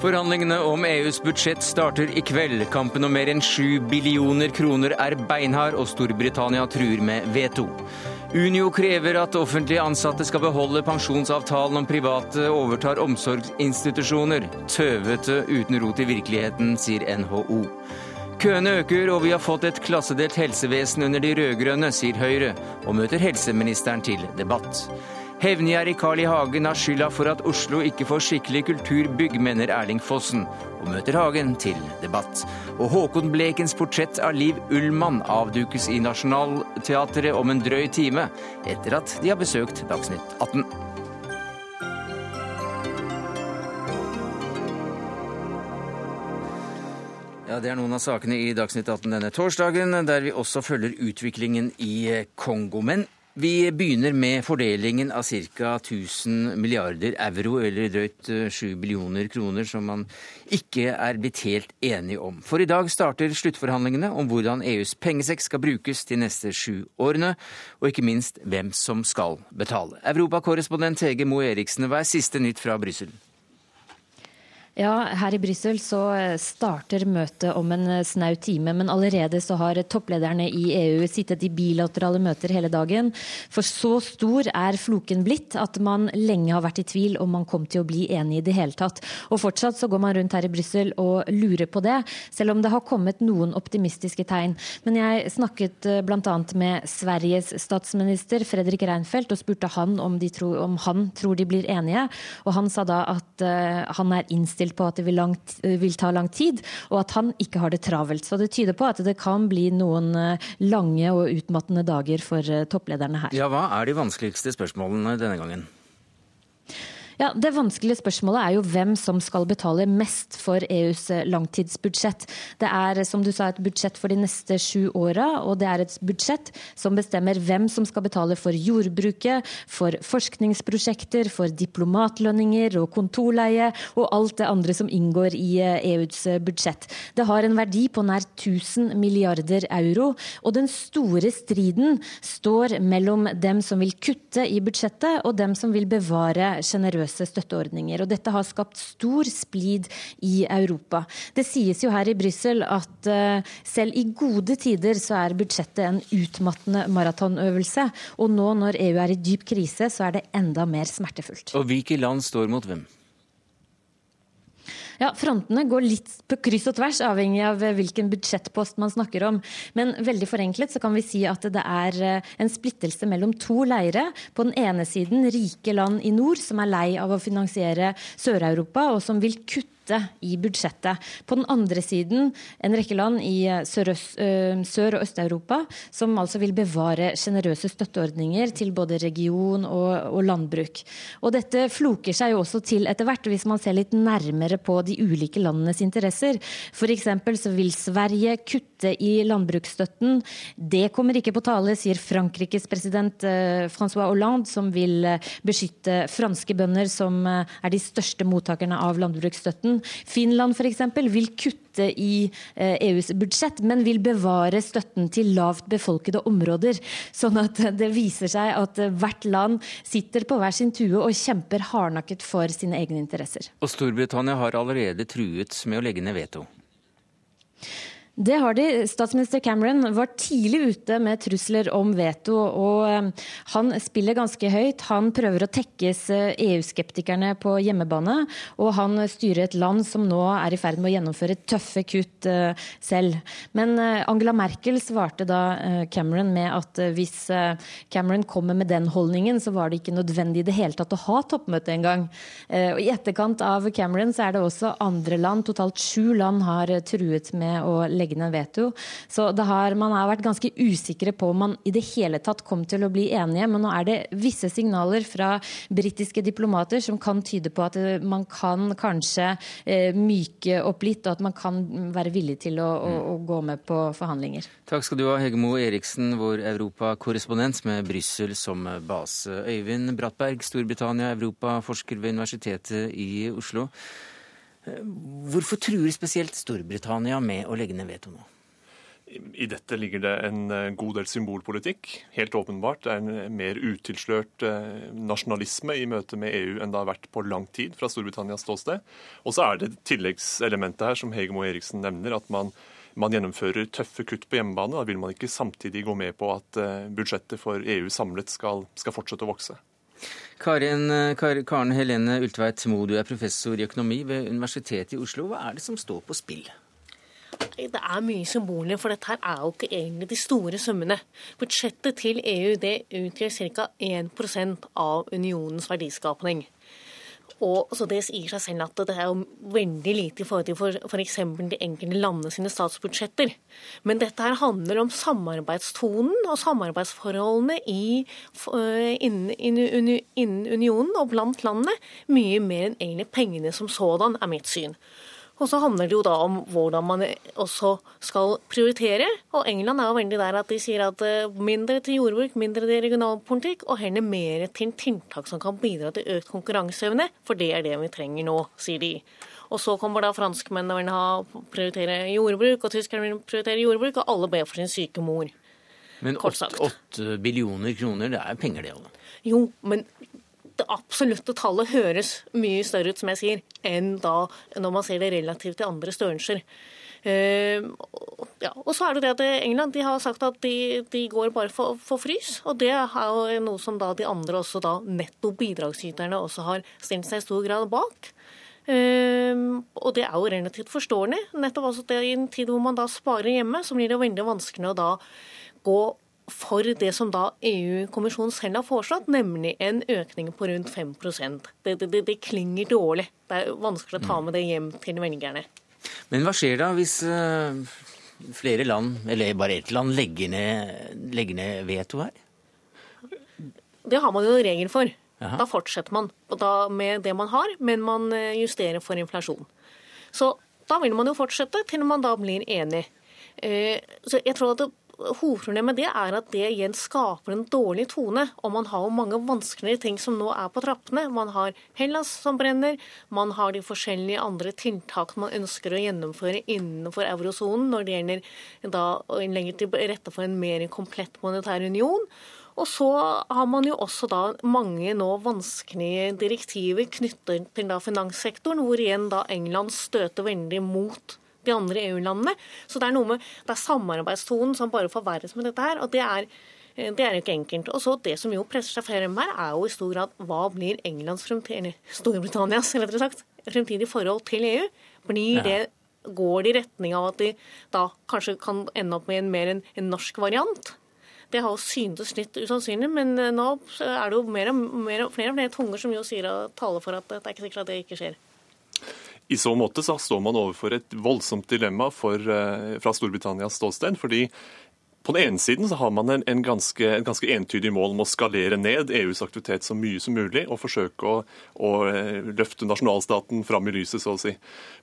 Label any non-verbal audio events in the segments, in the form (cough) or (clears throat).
Forhandlingene om EUs budsjett starter i kveld. Kampen om mer enn sju billioner kroner er beinhard, og Storbritannia truer med veto. Unio krever at offentlige ansatte skal beholde pensjonsavtalen om private overtar omsorgsinstitusjoner. Tøvete uten rot i virkeligheten, sier NHO. Køene øker, og vi har fått et klassedelt helsevesen under de rød-grønne, sier Høyre, og møter helseministeren til debatt. Hevngjerrig Carl I. Hagen har skylda for at Oslo ikke får skikkelig kulturbygg, mener Erling Fossen, og møter Hagen til debatt. Og Håkon Blekens portrett av Liv Ullmann avdukes i Nationaltheatret om en drøy time, etter at de har besøkt Dagsnytt 18. Det er noen av sakene i Dagsnytt 18 denne torsdagen, der vi også følger utviklingen i Kongo. Men vi begynner med fordelingen av ca. 1000 milliarder euro, eller drøyt 7 billioner kroner, som man ikke er blitt helt enige om. For i dag starter sluttforhandlingene om hvordan EUs pengesekk skal brukes de neste sju årene, og ikke minst hvem som skal betale. Europakorrespondent Hege Moe Eriksen, hva er siste nytt fra Brussel? Ja, Her i Brussel så starter møtet om en snau time, men allerede så har topplederne i EU sittet i bilaterale møter hele dagen. For så stor er floken blitt at man lenge har vært i tvil om man kom til å bli enig i det hele tatt. Og fortsatt så går man rundt her i Brussel og lurer på det, selv om det har kommet noen optimistiske tegn. Men jeg snakket eh, bl.a. med Sveriges statsminister Fredrik Reinfeldt og spurte han om, tro, om, han tror de blir enige, og han sa da at uh, han er innstilt på at det vil, langt, vil, ta lang tid, og at han ikke har det travelt. Så det tyder på at det kan bli noen eh, lange og utmattende dager for eh, topplederne her. Ja, Hva er de vanskeligste spørsmålene denne gangen? Ja, Det vanskelige spørsmålet er jo hvem som skal betale mest for EUs eh, langtidsbudsjett. Det er som du sa, et budsjett for de neste sju åra, og det er et budsjett som bestemmer hvem som skal betale for jordbruket, for forskningsprosjekter, for diplomatlønninger og kontorleie og alt det andre som inngår i EUs eh, e budsjett. Det har en verdi på nær 1000 milliarder euro, og den store striden står mellom dem som vil kutte i budsjettet, og dem som vil bevare sjenerøse generøse støtteordninger. Og dette har skapt stor splid i Europa. Det sies jo her i Brussel at uh, selv i gode tider så er budsjettet en utmattende maratonøvelse. Og nå når EU er i dyp krise, så er det enda mer smertefullt. Og hvilke land står mot hvem? Ja, Frontene går litt på kryss og tvers, avhengig av hvilken budsjettpost man snakker om. Men veldig forenklet så kan vi si at det er eh, en splittelse mellom to leire. På den ene siden rike land i nord som er lei av å finansiere Sør-Europa, og som vil kutte i budsjettet. På den andre siden en rekke land i Sør-, eh, Sør- og Øst-Europa som altså vil bevare sjenerøse støtteordninger til både region og, og, landbruk. Og dette floker seg jo også til etter hvert, hvis man ser litt nærmere på de ulike landenes interesser. F.eks. så vil Sverige kutte i landbruksstøtten. Det kommer ikke på tale, sier Frankrikes president eh, Francois Hollande, som vil beskytte franske bønder, som er de største mottakerne av landbruksstøtten. Finland f.eks. vil kutte i EUs eh, e budsjett, men vil bevare støtten til lavt befolkede områder. Sånn at det viser seg at hvert land sitter på hver sin tue og kjemper hardnakket for sine egne interesser. Og Storbritannia har allerede truet med å legge ned veto. Det har de. Statsminister Cameron var tidlig ute med trusler om veto, og eh, han spiller ganske høyt. Han prøver å tekkes eh, EU-skeptikerne på hjemmebane, og han styrer et land som nå er i ferd med å gjennomføre tøffe kutt eh, selv. Men Angela Merkel svarte da Cameron med at hvis Cameron kommer med den holdningen, så var det ikke nødvendig i det hele tatt å ha toppmøte engang. Og I etterkant av Cameron så er det også andre land, totalt sju land, har truet med å legge legge ned veto. Så har, man har vært ganske usikre på om man i det hele tatt kom til å bli enige. Men nå er det visse signaler fra britiske diplomater som kan tyde på at eh, man kan kanskje eh, myke opp litt, og at man kan være villig til å, å, å gå med på forhandlinger. Takk skal du ha, Hegemo Eriksen, vår europakorrespondent med Brussel som base. Øyvind Brattberg, Storbritannia, europaforsker ved Universitetet i Oslo. Hvorfor truer spesielt Storbritannia med å legge ned veto nå? I dette ligger det en eh, god del symbolpolitikk. Helt åpenbart. Det er en mer utilslørt eh, nasjonalisme i møte med EU enn det har vært på lang tid fra Storbritannias ståsted. Og så er det tilleggselementet her som Hegemo Eriksen nevner, at man, man gjennomfører tøffe kutt på hjemmebane. Da vil man ikke samtidig gå med på at eh, budsjettet for EU samlet skal, skal fortsette å vokse. Karin, Karen Helene Ultveit Moe, du er professor i økonomi ved Universitetet i Oslo. Hva er det som står på spill? Det er mye symboler, for dette her er jo ikke egentlig de store summene. Budsjettet til EU det utgjør ca. 1% av unionens verdiskapning. Og så Det sier seg selv at det er jo veldig lite i forhold til f.eks. For de enkelte landene sine statsbudsjetter. Men dette her handler om samarbeidstonen og samarbeidsforholdene i, innen, innen, innen unionen og blant landene, mye mer enn egentlig pengene som sådan, er mitt syn. Og så handler det jo da om hvordan man også skal prioritere. Og England er jo veldig der at de sier at eh, mindre til jordbruk, mindre til regionalpolitikk, og heller mer til tiltak som kan bidra til økt konkurranseevne. For det er det vi trenger nå, sier de. Og så kommer da franskmennene vil ha prioritere jordbruk, og tyskerne vil prioritere jordbruk, og alle ber for sin syke mor. Men åtte billioner kroner, det er penger det òg? Jo, men det absolutte tallet høres mye større ut, som jeg sier, enn da når man ser det relativt til andre størrelser. Uh, ja. Og så er det det at England de har sagt at de, de går bare for, for, frys. Og det er jo noe som da de andre også da netto bidragsyterne også har stilt seg i stor grad bak. Uh, og det er jo relativt forståelig. Nettopp også det I en tid hvor man da sparer hjemme, så blir det veldig vanskelig å da gå for det som da EU-kommisjonen selv har foreslått, nemlig en økning på rundt 5% det, det, det, klinger dårlig. Det er vanskelig å ta med det hjem til velgerne. Men hva skjer da hvis uh, flere land, eller bare ett land, legger ned, legger ned veto her? Det har man jo regel for. Aha. Da fortsetter man da med det man har, men man eh, justerer for inflasjon. Så da vil man jo fortsette til man da blir enig. Eh, så jeg tror at Hovedproblemet med det er at det igjen skaper en dårlig tone. Og man har jo mange vanskeligere ting som nå er på trappene. Man har Hellas som brenner, man har de forskjellige andre tiltakene man ønsker å gjennomføre innenfor eurosonen når det gjelder da å legge til rette for en mer komplett monetær union. Og så har man jo også da mange nå vanskelige direktiver knyttet til da finanssektoren, hvor igjen da England støter veldig mot de andre EU-landene. Så det er noe med det er samarbeidstonen som bare forverres med dette her. og det er eh, det er jo ikke enkelt. Og så Det som jo presser seg frem her, er jo i stor grad hva blir Englands fremtidige, Storbritannias eller sagt, fremtidige forhold til EU. Blir det, Går det i retning av at de da kanskje kan ende opp med en mer en, en norsk variant? Det har jo syntes litt usannsynlig, men eh, nå er det jo mer og, mer, flere og flere tunger som jo sier og taler for at det er ikke sikkert at det ikke skjer. I så måte så står man overfor et voldsomt dilemma for, eh, fra Storbritannias ståsted. fordi på den ene siden så har man en, en ganske, en ganske entydig mål om å skalere ned EUs aktivitet så mye som mulig, og forsøke å, å eh, løfte nasjonalstaten fram i lyset, så å si.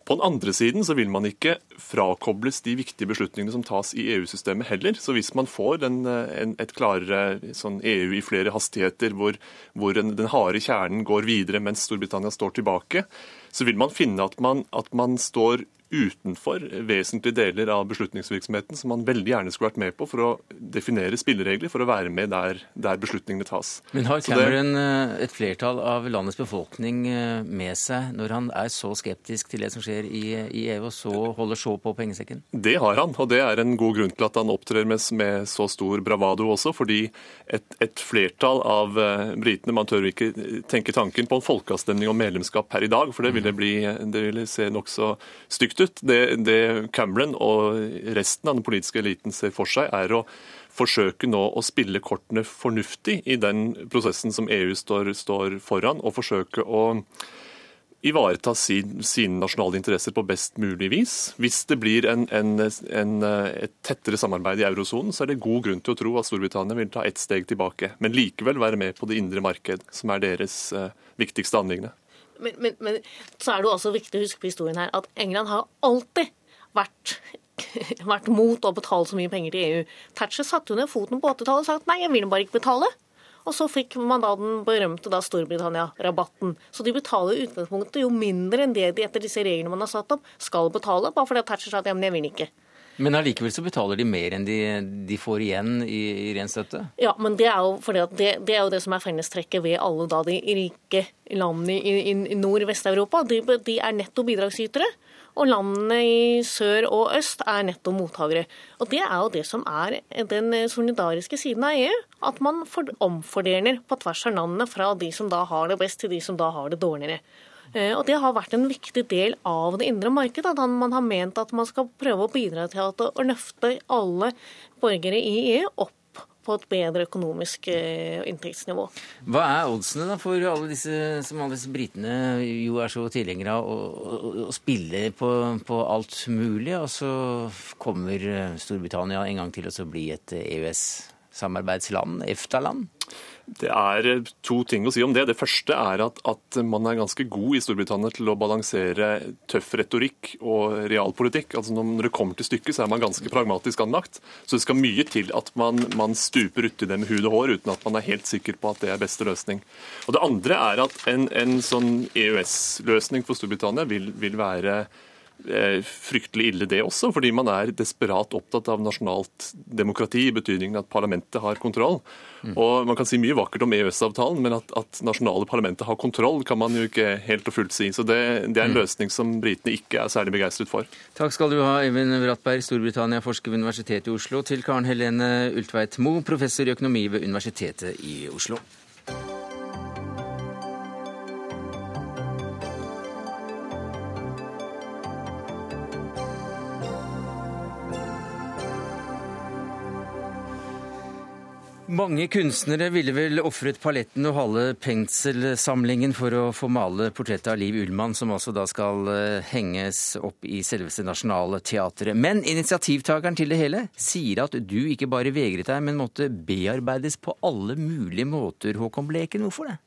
På den andre siden så vil man ikke frakobles de viktige beslutningene som tas i EU-systemet heller. Så hvis man får en, en, et klarere sånn EU i flere hastigheter, hvor, hvor den harde kjernen går videre mens Storbritannia står tilbake, så vil man finne at man, at man står utenfor vesentlige deler av beslutningsvirksomheten som man veldig gjerne skulle vært med på for å definere spilleregler, for å være med der, der beslutningene tas. Men har Cameron det, eh, et flertall av landets befolkning eh, med seg når han er så skeptisk til det som skjer i, i EU, og så holder så på pengesekken? Det har han, og det er en god grunn til at han opptrer med, med så stor bravado også. fordi et, et flertall av uh, britene Man tør ikke tenke tanken på en folkeavstemning om medlemskap her i dag, for det ville, bli, det ville se nokså stygt ut. Det, det Cameron og resten av den politiske eliten ser for seg, er å forsøke nå å spille kortene fornuftig i den prosessen som EU står, står foran, og forsøke å ivareta sin, sine nasjonale interesser på best mulig vis. Hvis det blir en, en, en, et tettere samarbeid i eurosonen, så er det god grunn til å tro at Storbritannia vil ta ett steg tilbake, men likevel være med på det indre marked, som er deres uh, viktigste anliggende. Men, men, men, så er det jo også viktig å huske på historien her at England har alltid vært, (laughs) vært mot å betale så mye penger til EU. Thatcher satte jo ned foten på 80-tallet og sa at nei, jeg vil bare ikke betale. Og så fikk man da den berømte da Storbritannia-rabatten. Så de betaler i utgangspunktet jo mindre enn det de etter disse reglene man har satt opp, skal betale, bare fordi Thatcher sa at ja, men jeg vil ikke. Men allikevel så betaler de mer enn de, de får igjen i, i ren støtte? Ja, men det er, jo det, det, er jo det som er fellestrekket ved alle da de rike landene i, i, i Nord-Vest-Europa. De, de, er netto bidragsytere. Og landene i sør og øst er netto mottakere. Og det er jo det som er den solidariske siden av EU. At man omfordeler på tvers av landene fra de som da har det best, til de som da har det dårligere. Eh, og Det har vært en viktig del av det indre markedet. At man har ment at man skal prøve å bidra til å løfte alle borgere i EU opp på et bedre økonomisk eh, inntektsnivå. Hva er oddsene da for alle disse som alle disse britene jo er så tilhengere av å, å, å spille på, på, alt mulig, og så kommer eh, Storbritannia en gang til å bli et EØS-samarbeidsland, EFTA-land? Det er eh, to ting å si om det. Det første er at, at, man er ganske god i Storbritannia til å balansere tøff retorikk og realpolitikk. Altså Når det kommer til stykket, så er man ganske pragmatisk anlagt. Så det skal mye til at man, man stuper uti det med hud og hår uten at man er helt sikker på at det er beste løsning. Og Det andre er at en, en sånn EØS-løsning for Storbritannia vil, vil være fryktelig ille, det også, fordi man er desperat opptatt av nasjonalt demokrati, i betydningen at parlamentet har kontroll. Mm. Og Man kan si mye vakkert om EØS-avtalen, men at, at, nasjonale parlamentet har kontroll, kan man jo ikke helt og fullt si. Så det, det er en mm. løsning som britene ikke er særlig begeistret for. Takk skal du ha, Eivind Brattberg, Storbritannia-forsker ved Universitetet i Oslo, til Karen Helene Ultveit Moe, professor i økonomi ved Universitetet i Oslo. Mange kunstnere ville vel ofret paletten og halve penselsamlingen for å få male portrettet av Liv Ullmann, som altså da skal eh, henges opp i selveste Nasjonale Teatret. Men initiativtakeren til det hele sier at du ikke bare vegret deg, men måtte bearbeides på alle mulige måter. Håkon Bleken, hvorfor det?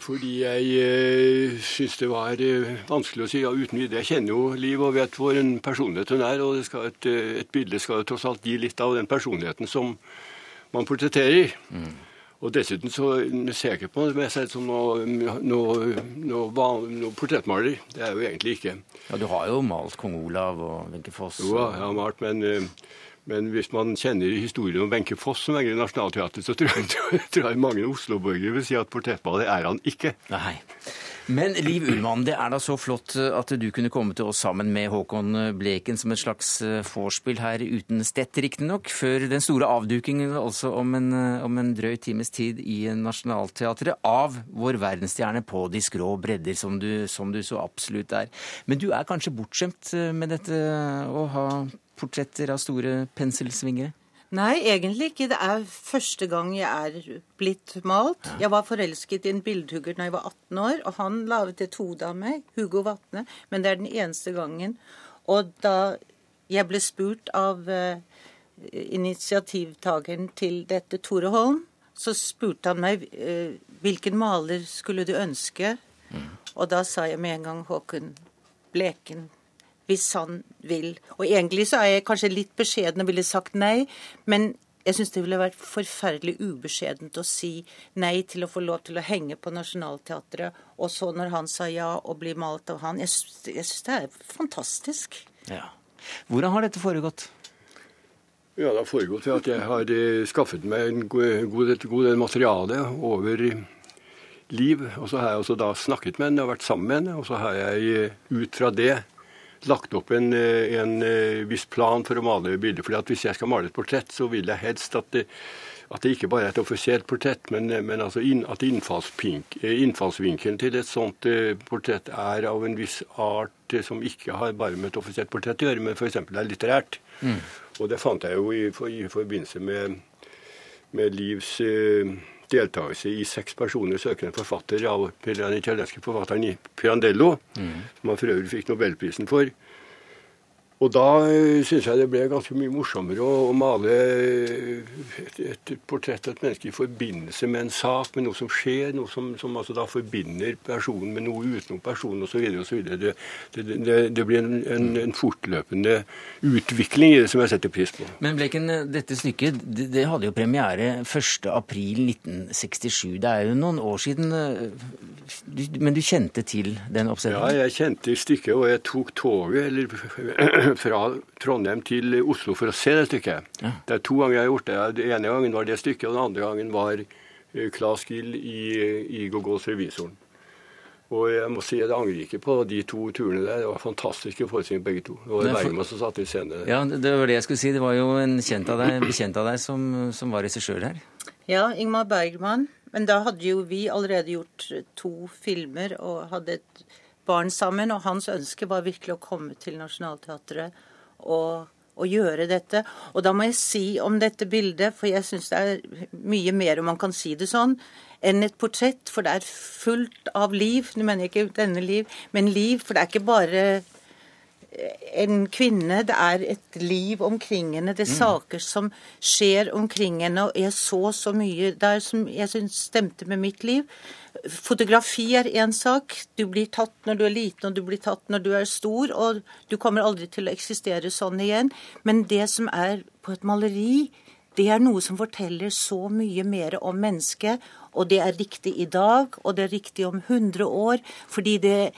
Fordi jeg eh, syns det var eh, vanskelig å si ja, uten videre. Jeg kjenner jo Liv og vet hvor en personlighet hun er, og et, et bilde skal jo tross alt gi litt av den personligheten som man portretterer. Mm. Og dessuten så ser jeg ikke på meg selv som noe, noe, noe, noe, portrettmaler. Det er jeg jo egentlig ikke. Ja, Du har jo malt kong Olav og Wenche Foss. Jo, jeg har malt, men, eh, men, hvis man kjenner historien om Wenche Foss som eier Nationaltheatret, så tror jeg, (laughs) tror jeg mange Oslo-borgere vil si at portrettmaler er han ikke. Nei. Men Liv Ullmann, det er da så flott eh, at du kunne komme til oss sammen med Håkon Bleken som et slags eh, vorspiel her, uten stett riktignok, før den store avdukingen altså om en, eh, om en drøy times tid i Nationaltheatret av vår verdensstjerne på de skrå bredder, som du, som du så absolutt er. Men du er kanskje bortskjemt med dette å ha portretter av store penselsvingere? Nei, egentlig ikke. Det er første gang jeg er blitt malt. Jeg var forelsket i en bildhugger da jeg var 18 år, og han laget et hode av meg, Hugo Vatne, men det er den eneste gangen. Og da jeg ble spurt av uh, initiativtakeren til dette, Tore Holm, så spurte han meg uh, hvilken maler skulle du ønske, mm. og da sa jeg med en gang Håkon Bleken hvis han vil. Og egentlig så er jeg kanskje litt beskjeden og ville sagt nei, men jeg syns det ville vært forferdelig ubeskjedent å si nei til å få lov til å henge på Nationaltheatret, og så når han sa ja og bli malt av han. Jeg, syns det er fantastisk. Ja. Hvordan har dette foregått? Ja, Det har foregått ved at jeg har eh, skaffet meg en god, god, god del materiale over liv. Og så har jeg også da snakket med henne og vært sammen med henne. Og så har jeg eh, ut fra det lagt opp en, eh, en, eh, viss plan for å male bilder. For Hvis jeg skal male et portrett, så vil jeg helst at det, at det ikke bare er et offisielt portrett, men, eh, men altså inn, at innfallsvinkelen til et sånt portrett er av en viss art som ikke har bare med et offisielt portrett å gjøre, men f.eks. er litterært. Mm. Og det fant jeg jo i, for, i forbindelse med, med Livs uh, deltakelse i seks personer søkende forfatter av den italienske forfatteren Pirandello, mm. som han for øvrig fikk nobelprisen for. Og da eh, syns jeg det ble ganske mye morsommere å, å male et, et, portrett av et menneske i forbindelse med en sak, med noe som skjer, noe som, som altså da forbinder personen med noe utenom personen osv. Det, det, det, det blir en, en, en, fortløpende utvikling i det som jeg setter pris på. Men Bleken, dette stykket det, hadde jo premiere 1.4.1967. Det er jo noen år siden. Men du kjente til den oppsetningen? Ja, jeg kjente stykket, og jeg tok toget, eller (clears throat) (laughs) fra Trondheim til Oslo for å se det stykket. Ja. Det er to ganger jeg har gjort det. Den ene gangen var det stykket, og den andre gangen var Claes Gill i, i Gogos Revisoren. Og jeg må si jeg angrer ikke på de to turene der. Det var fantastiske forestillinger begge to. Det var Bergman som satte i scene. Ja, Det var det jeg skulle si. Det var jo en kjent av deg, bekjent av deg som, som var regissør her. Ja, Ingmar Bergman. Men da hadde jo vi allerede gjort to filmer og hadde et barn sammen. Og hans ønske var virkelig å komme til Nationaltheatret og, og, gjøre dette. Og da må jeg si om dette bildet, for jeg syns det er mye mer om man kan si det sånn enn et portrett, for det er fullt av liv. Nå mener jeg ikke denne liv, men liv. For det er ikke bare en kvinne, det er et liv omkring henne. Det er mm. saker som skjer omkring henne. Og jeg så så mye der som jeg syns stemte med mitt liv. Fotografi er én sak. Du blir tatt når du er liten, og du blir tatt når du er stor. Og du kommer aldri til å eksistere sånn igjen. Men det som er på et maleri, det er noe som forteller så mye mer om mennesket og det er riktig i dag, og det er riktig om 100 år. Fordi det,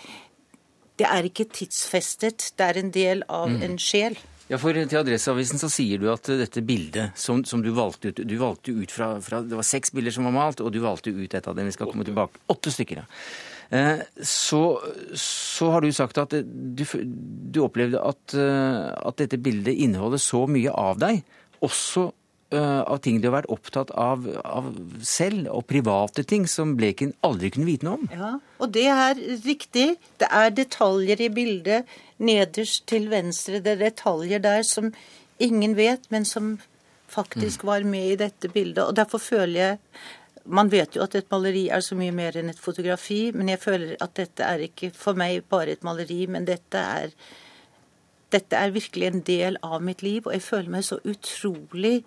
det er ikke tidsfestet. Det er en del av mm. en sjel. Ja, for Til Adresseavisen så sier du at dette bildet som, som du valgte ut Du valgte ut fra, fra, Det var seks bilder som var malt, og du valgte ut et av dem. Vi skal komme tilbake. Åtte stykker, ja. Eh, så, så, har du sagt at du, du opplevde at, eh, at, dette bildet inneholder så mye av deg, også av ting de har vært opptatt av, av, selv, og private ting som Bleken aldri kunne vite noe om. Ja, og det er riktig. Det er detaljer i bildet nederst til venstre. Det er detaljer der som ingen vet, men som faktisk mm. var med i dette bildet. Og derfor føler jeg Man vet jo at et maleri er så mye mer enn et fotografi, men jeg føler at dette er ikke for meg bare et maleri, men dette er dette er virkelig en del av mitt liv, og jeg føler meg så utrolig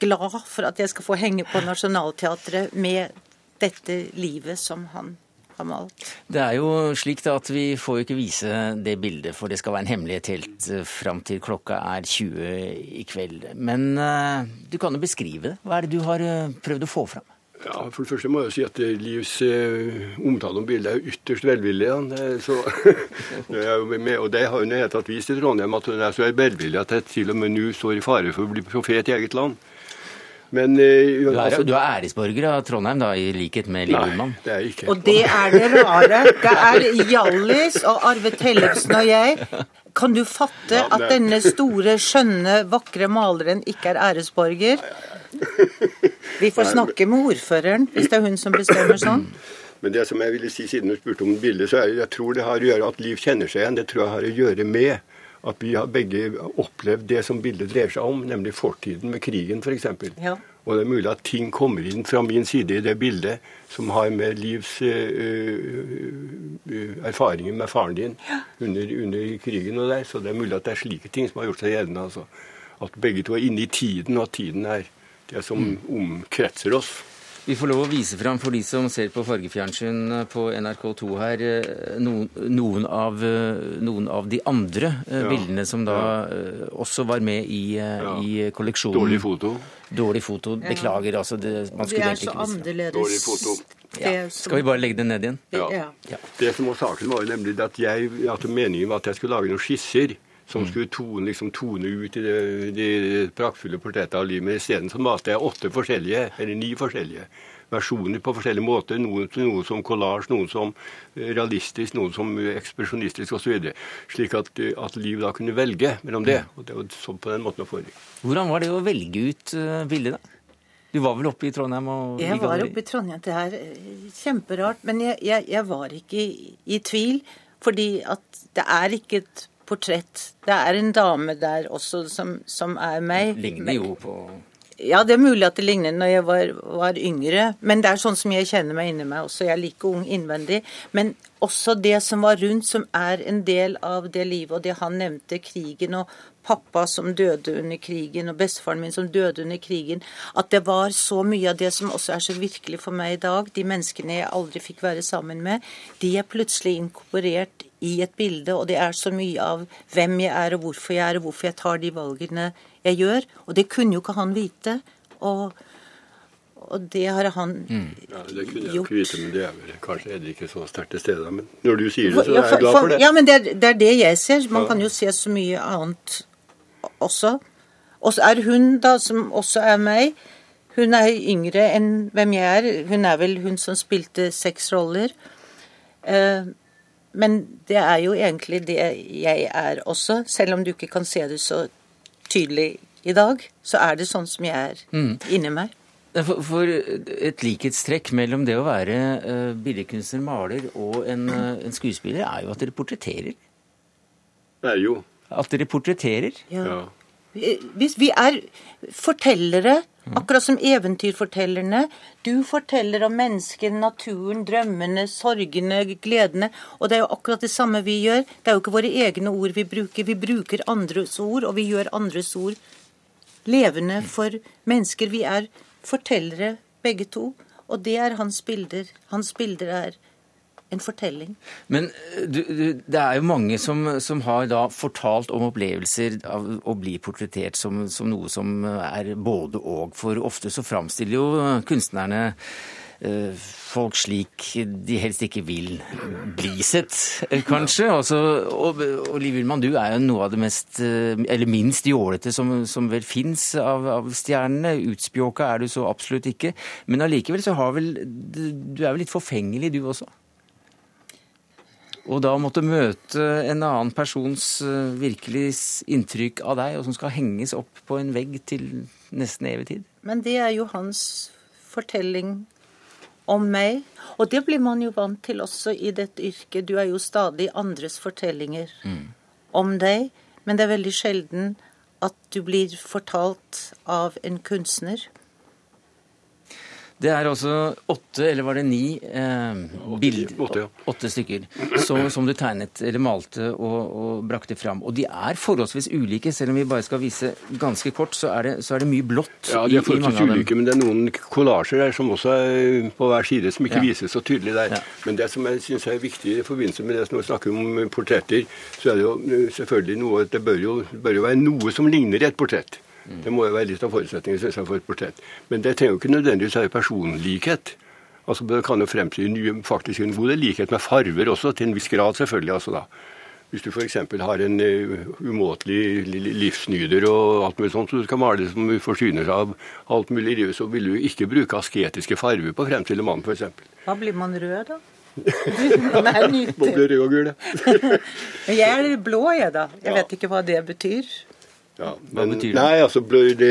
glad for at jeg skal få henge på Nationaltheatret med dette livet som han har malt. Det er jo slik da at vi får jo ikke vise det bildet, for det skal være en hemmelighet helt eh, fram til klokka er 20 i kveld. Men uh, du kan jo beskrive det. Hva er det du har uh, prøvd å få fram? Ja, For det første må jeg si at Livs eh, omtale om bildet er ytterst velvillig. Ja. Så, (laughs) og det har hun helt tatt vist i Trondheim, at hun er så velvillig at jeg til og med nå står i fare for å bli profet i eget land. Men, uh, du, er, altså, du, er, æresborger av Trondheim, da, i likhet med Liv Ullmann? det er ikke. Og det er det rare. Det er Hjallis og Arve Tellefsen og jeg. Kan du fatte ja, at denne store, skjønne, vakre maleren ikke er æresborger? Vi får snakke med ordføreren, hvis det er hun som bestemmer sånn. Men det som jeg ville si, siden du spurte om bildet, så er jeg tror det har å gjøre at Liv kjenner seg igjen. Det tror jeg har å gjøre med at vi har begge opplevd det som bildet dreier seg om, nemlig fortiden med krigen f.eks. Ja. Og det er mulig at ting kommer inn fra min side i det bildet som har med livs uh, uh, erfaringer med faren din ja. under, under, krigen og der. Så det er mulig at det er slike ting som har gjort seg gjeldende. Altså. At begge to er inne i tiden, og at tiden er det som mm. omkretser oss. Vi får lov å vise fram for de som ser på fargefjernsyn på NRK2 her, eh, noen, noen, av, eh, noen av, de andre eh, ja. bildene som da ja. også var med i, ja. i, kolleksjonen. Dårlig foto. Dårlig foto. Beklager, altså. Det, man skulle egentlig ikke vise Dårlig foto. Skal vi bare legge det ned igjen? Ja. Det som var saken, var jo nemlig at, jeg, at meningen var at jeg skulle lage noen skisser som skulle tone, liksom, tone ut i det, de praktfulle portrettene av livet. Men isteden malte jeg åtte forskjellige, eller ni forskjellige versjoner på forskjellige måter. Noen, noen som collage, noen som realistisk, noen som ekspresjonistisk osv. Slik at, at Liv da kunne velge mellom det. og det var sånn på den måten å foregikk. Hvordan var det å velge ut bildet, da? Du var vel oppe i Trondheim? og Jeg var oppe i Trondheim. Det er eh, kjemperart. Men jeg, jeg, jeg var ikke i, i tvil. Fordi at det er ikke et portrett. Det er en dame der også som, som er meg. Ligner jo på Ja, det er mulig at det ligner når jeg var, var, yngre. Men det er sånn som jeg kjenner meg inni meg også. Jeg er like ung innvendig. Men også det som var rundt, som er en del av det livet, og det han nevnte, krigen og pappa som døde under krigen, og bestefaren min som døde under krigen. At det var så mye av det som også er så virkelig for meg i dag. De menneskene jeg aldri fikk være sammen med, de er plutselig inkorporert i et bilde, og det er så mye av hvem jeg er, og hvorfor jeg er, og hvorfor jeg tar de valgene jeg gjør. Og det kunne jo ikke han vite. Og, og det har han gjort. Ja, det kunne jeg gjort. ikke vite, men det er vel kanskje er det ikke så sterkt til stede. Men når du sier det, så Ja, er jeg glad for det. Ja, men det er, det er det jeg ser. Man Ja. kan jo se så mye annet også. Og så er hun, da, som også er meg, hun er yngre enn hvem jeg er. Hun er vel hun som spilte seks roller. Men det er jo egentlig det jeg er også, selv om du ikke kan se det så tydelig i dag. Så er det sånn som jeg er inni meg. For, for et likhetstrekk mellom det å være uh, billedkunstner, maler og en, eh, en skuespiller, er jo at dere portretterer. Det er jo. At dere portretterer. Ja. Hvis vi er fortellere, akkurat som eventyrfortellerne. Du forteller om mennesker, naturen, drømmene, sorgene, gledene. Og det er jo akkurat det samme vi gjør. Det er jo ikke våre egne ord vi bruker. Vi bruker andres ord, og vi gjør andres ord levende for mennesker. Vi er fortellere begge to. Og det er hans bilder. Hans bilder er en fortelling. Men eh, du, du, det er jo mange som, som har da fortalt om opplevelser av å bli portrettert som, som noe som er både og. For ofte så framstiller jo kunstnerne eh, folk slik de helst ikke vil bli sett, eh, kanskje. Altså, og, og Liv Ullmann, du er jo noe av det mest, eller minst jålete som, som vel fins av, av stjernene. Utspjåka er du så absolutt ikke. Men allikevel så har vel Du er vel litt forfengelig, du også? Og da å måtte møte en annen persons eh, virkelig inntrykk av deg, og som skal henges opp på en vegg til nesten evig tid. Men det er jo hans fortelling om meg. Og det blir man jo vant til også i dette yrket. Du er jo stadig andres fortellinger om deg. Men det er veldig sjelden at du blir fortalt av en kunstner. Det er altså åtte, eller var det ni, eh, bild, åtte, ja. åtte stykker som, som du tegnet eller malte og, og brakte fram. Og de er forholdsvis ulike, selv om vi bare skal vise ganske kort, så er det, så er det mye blått Ja, i, de er forholdsvis ulike, men det er noen kollasjer der som også er på hver side, som ikke Ja. vises så tydelig der. Ja. Men det som jeg syns er viktig i forbindelse med det som vi snakker om portretter, så er det jo eh, selvfølgelig noe Det bør jo, bør jo være noe som ligner et portrett. Mm. Det må jo være litt av forutsetningen synes jeg, for et portrett. Men det trenger jo ikke nødvendigvis være personlikhet. Altså Det kan jo fremsi faktisk en god likhet med farver også, til en viss grad selvfølgelig. altså da. Hvis du f.eks. har en uh, umåtelig li- li- livsnyter og alt mulig sånt, så du skal male det som forsyner seg av alt mulig i livet, så vil du ikke bruke asketiske farver på å fremstille mannen, f.eks. Da blir man rød, da? (laughs) Man blir. Både rød og gul. ja. (laughs) Men jeg er blå, jeg, da. Jeg vet ikke hva det betyr. Ja, Hva betyr det? Nei, altså, blå, det,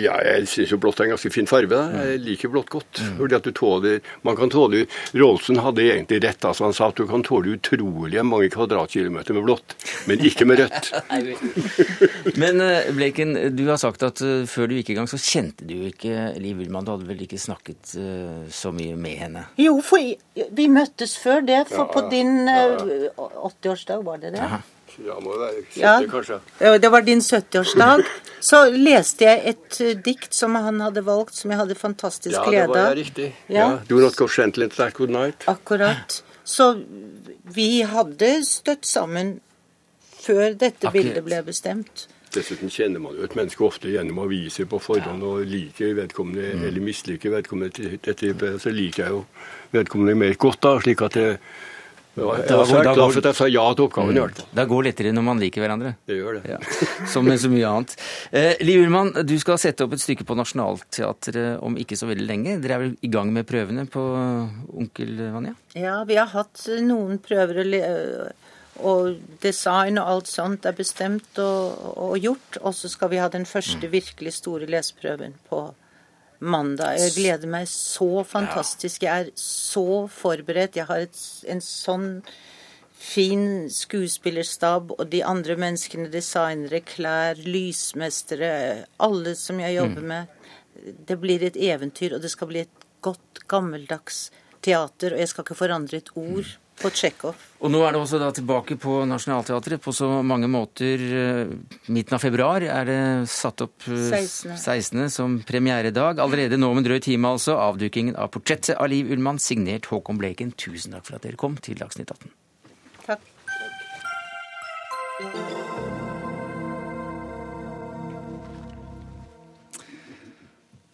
ja, jeg syns jo blått er en ganske fin farge. Da. Jeg liker blått godt. Fordi at du tåler, man kan tåle, Rolsen hadde egentlig rett. altså Han sa at du kan tåle utrolig mange kvadratkilometer med blått, men ikke med rødt. (laughs) Men eh, Bleken, du har sagt at eh, før du gikk i gang, så kjente du ikke Liv Ullmann. Du hadde vel ikke snakket eh, så mye med henne? Jo, for vi møttes før det, for på din eh, 80-årsdag, var det det? Aha. Ja, må være Ja. kanskje. Det var din 70-årsdag. Så leste jeg et eh, dikt som han hadde valgt, som jeg hadde fantastisk Ja, det glede var av. jeg riktig. Ja. Ja. Do not go gently into that good night. Akkurat. Så vi hadde støtt sammen før dette Akkurat. bildet ble bestemt. Dessuten kjenner man jo et menneske ofte gjennom aviser på forhånd og liker vedkommende Mm. eller misliker vedkommende. til- Så liker jeg jo vedkommende mer godt, da, slik at jeg, jeg var Da går- svært da glad for at jeg sa ja til oppgaven. i hvert. Det går lettere når man liker hverandre. Det gjør det. Ja, Som med så mye annet. Eh, Liv Ullmann, du skal sette opp et stykke på Nationaltheatret om ikke så veldig lenge. Dere er vel i gang med prøvene på Onkel Vanja? Ja, vi har hatt eh, noen prøver, og og design og alt sånt er bestemt og, og gjort. Og så skal vi ha den første virkelig store leseprøven på mandag. Jeg gleder meg så fantastisk. Jeg er så forberedt. Jeg har et, en sånn fin skuespillerstab, og de andre menneskene, designere, klær, lysmestere, alle som jeg jobber med. Det blir et eventyr, og det skal bli et godt, gammeldags teater. Og jeg skal ikke forandre et ord på Tsjekhov. Og nå er det også da tilbake på Nationaltheatret på så mange måter. eh, Midten av februar er det satt opp eh, 16.. 16. som premieredag. Allerede nå om en drøy time, altså. Avdukingen av portrettet av Liv Ullmann, signert Håkon Bleken. Tusen takk for at dere kom til Dagsnytt 18. Takk.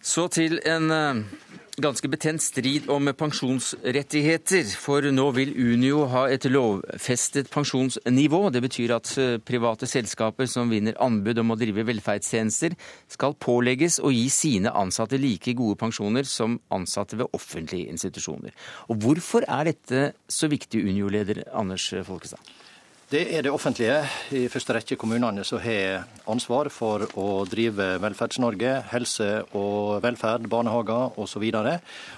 Så til en eh, ganske betent strid om pensjonsrettigheter. For nå vil Unio ha et lovfestet pensjonsnivå. Det betyr at eh, private selskaper som vinner anbud om å drive velferdstjenester, skal pålegges å gi sine ansatte like gode pensjoner som ansatte ved offentlige institusjoner. Og Hvorfor er dette så viktig, Unio-leder Anders Folkestad? Det er det offentlige, i første rekke kommunene, som har ansvar for å drive Velferds-Norge. Helse og velferd, barnehager osv.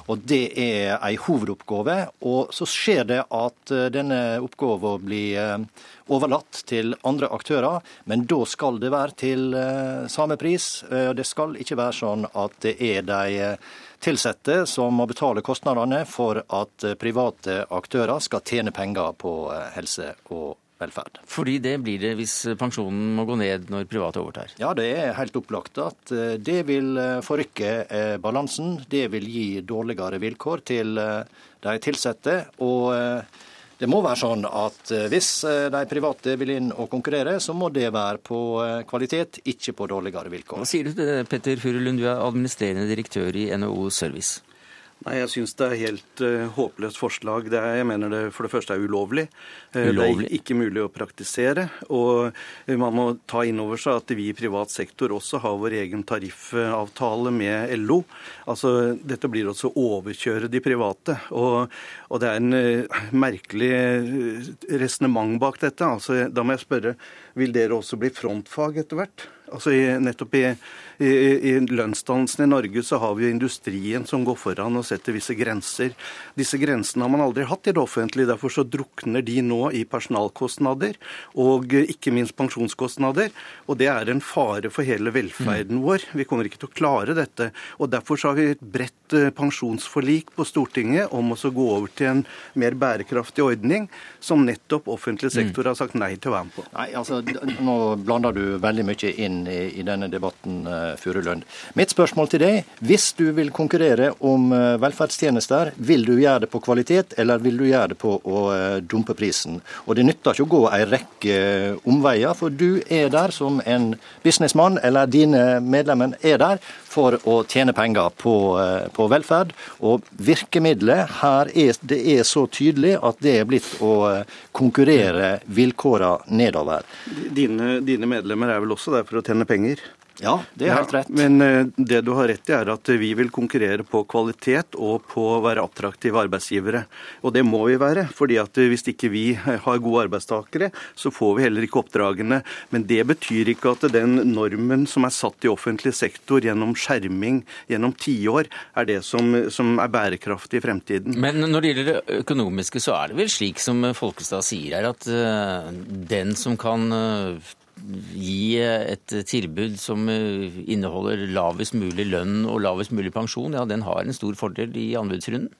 Og det er en hovedoppgave. Og så skjer det at eh, denne oppgaven blir eh, overlatt til andre aktører, men da skal det være til eh, samme pris. Det skal ikke være sånn at det er de tilsatte som må betale kostnadene for at private aktører skal tjene penger på helse og velferd. Fordi det blir det hvis pensjonen må gå ned når private overtar? Ja, det er helt opplagt at eh, det vil eh, forrykke eh, balansen. Det vil gi dårligere vilkår til de ansatte. Og det må være sånn at hvis de private vil inn og konkurrere, så må det være på kvalitet, ikke på dårligere vilkår. Hva sier du til det, Petter Furulund, du er administrerende direktør i NHO Service? Nei, Jeg syns det er helt uh, håpløst forslag. Det er, jeg mener det for det første er ulovlig. Uh, ulovlig. Det er ikke mulig å praktisere. Og uh, man må ta inn over seg at vi i privat sektor også har vår egen tariffavtale med LO. Altså, Dette blir også å overkjøre de private. Og, og det er en merkelig resonnement bak dette. Altså, da må jeg spørre, vil dere også bli frontfag etter hvert? Altså i, nettopp i, i, i lønnsdannelsen i Norge så har vi jo industrien som går foran og setter visse grenser. Disse grensene har man aldri hatt i det offentlige. Derfor så drukner de nå i personalkostnader og ikke minst pensjonskostnader. Og det er en fare for hele velferden vår. Vi kommer ikke til å klare dette. Og derfor så har vi et bredt eh, pensjonsforlik på Stortinget om å gå over til en mer bærekraftig ordning, som nettopp offentlig sektor har sagt nei til å være med på. Nei, altså, Nå blander du veldig mye inn i, i denne debatten, uh, Furulund. Mitt spørsmål til deg, hvis du vil konkurrere om uh, velferdstjenester, vil du gjøre det på kvalitet, eller vil du gjøre det på å uh, dumpe prisen? Og Det nytter ikke å gå en rekke omveier, for du er der som en businessmann, eller dine medlemmer er der for å tjene penger på, på velferd. Og virkemidlet her er, det er så tydelig at det er blitt å konkurrere vilkårene nedover. Dine, dine medlemmer er vel også der for å tjene penger? Ja, det er helt rett. Ja, men eh, det du har rett i, er at vi vil konkurrere på kvalitet og på å være attraktive arbeidsgivere. Og det må vi være. fordi at hvis ikke vi har gode arbeidstakere, så får vi heller ikke oppdragene. Men det betyr ikke at den normen som er satt i offentlig sektor gjennom skjerming gjennom tiår, er det som, som er bærekraftig i fremtiden. Men når det gjelder det økonomiske, så er det vel slik som Folkestad sier her, at den som kan gi et tilbud som eh, inneholder lavest mulig lønn og lavest mulig pensjon, ja, den har en stor fordel i anbudsrunden?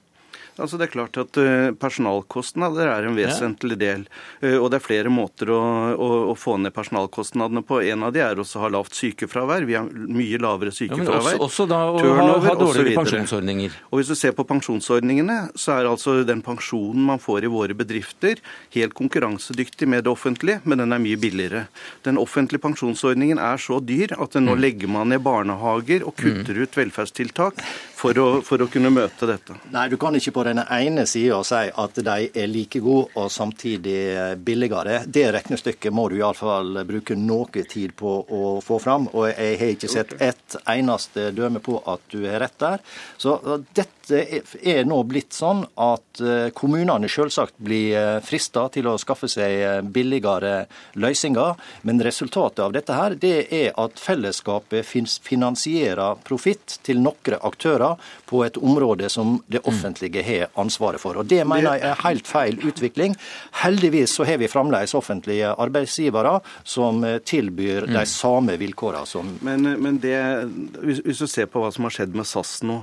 Altså Det er klart at eh, Personalkostnader er en vesentlig del. Eh, og Det er flere måter å, å, å, få ned personalkostnadene på. En av de er også å ha lavt sykefravær. Vi har mye lavere sykefravær. Ja, også, også da å turnover, ha, dårligere pensjonsordninger. Og Hvis du ser på pensjonsordningene, så er altså den pensjonen man får i våre bedrifter, helt konkurransedyktig med det offentlige, men den er mye billigere. Den offentlige pensjonsordningen er så dyr at nå mm. legger man ned barnehager og kutter mm. ut velferdstiltak for å, for å kunne møte dette. Nei, du kan ikke på den ene sida si at de er like gode og samtidig billigere. Det regnestykket må du iallfall bruke noe tid på å få fram. Og jeg har ikke sett ett eneste døme på at du har rett der. Så dette er nå blitt sånn at eh, kommunene selvsagt blir eh, frista til å skaffe seg eh, billigere løsninger. Men resultatet av dette her, det er at fellesskapet finansierer profitt til noen aktører på et område som det offentlige har ansvaret for. Og Det mener jeg er helt feil utvikling. Heldigvis så har vi fremdeles offentlige arbeidsgivere som tilbyr de samme vilkårene som Men, men det, hvis du ser på hva som har skjedd med SAS nå,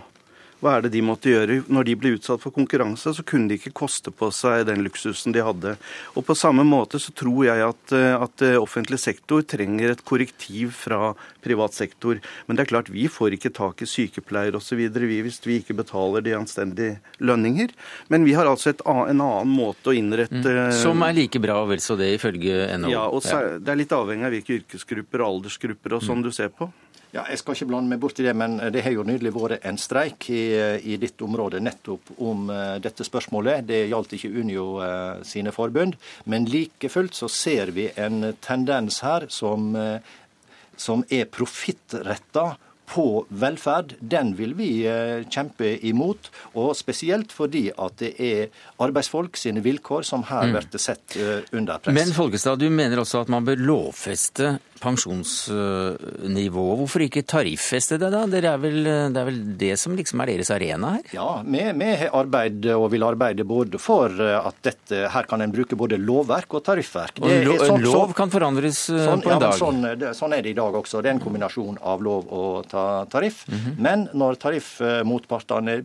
hva er det de måtte gjøre? Når de ble utsatt for konkurranse, så kunne de ikke koste på seg den luksusen de hadde. Og På samme måte så tror jeg at, eh, at eh, offentlig sektor trenger et korrektiv fra privat sektor. Men det er klart, vi får ikke tak i sykepleiere osv. hvis vi ikke betaler de anstendige lønninger. Men vi har altså et, en annen måte å innrette mm. Som er like bra, vel så det, ifølge NHO? Ja, og så, det er litt avhengig av hvilke yrkesgrupper og aldersgrupper og sånn mm. du ser på. Ja, Jeg skal ikke blande meg bort i det, men det har jo nydelig vært en streik i, i ditt område nettopp om uh, dette spørsmålet. Det gjaldt ikke Unio uh, sine forbund, men like fullt så ser vi en tendens her som, uh, som er profittretta på velferd, den vil vi eh, kjempe imot. Og spesielt fordi at det er arbeidsfolk sine vilkår som her mm. blir sett eh, under press. Men Folkestad, du mener også at man bør lovfeste pensjonsnivået. Hvorfor ikke tariffeste det, da? Det er, vel, det er vel det som liksom er deres arena her? Ja, vi, vi har arbeidet og vil arbeide både for at dette, her kan en bruke både lovverk og tariffverk. Og lo, sånn, lov kan forandres eh, sånn, på en dag? Ja, sånn, det, sånn, er det i dag også. Det er en kombinasjon av lov og ta, tariff. Mm -hmm. Men når tariffmotpartene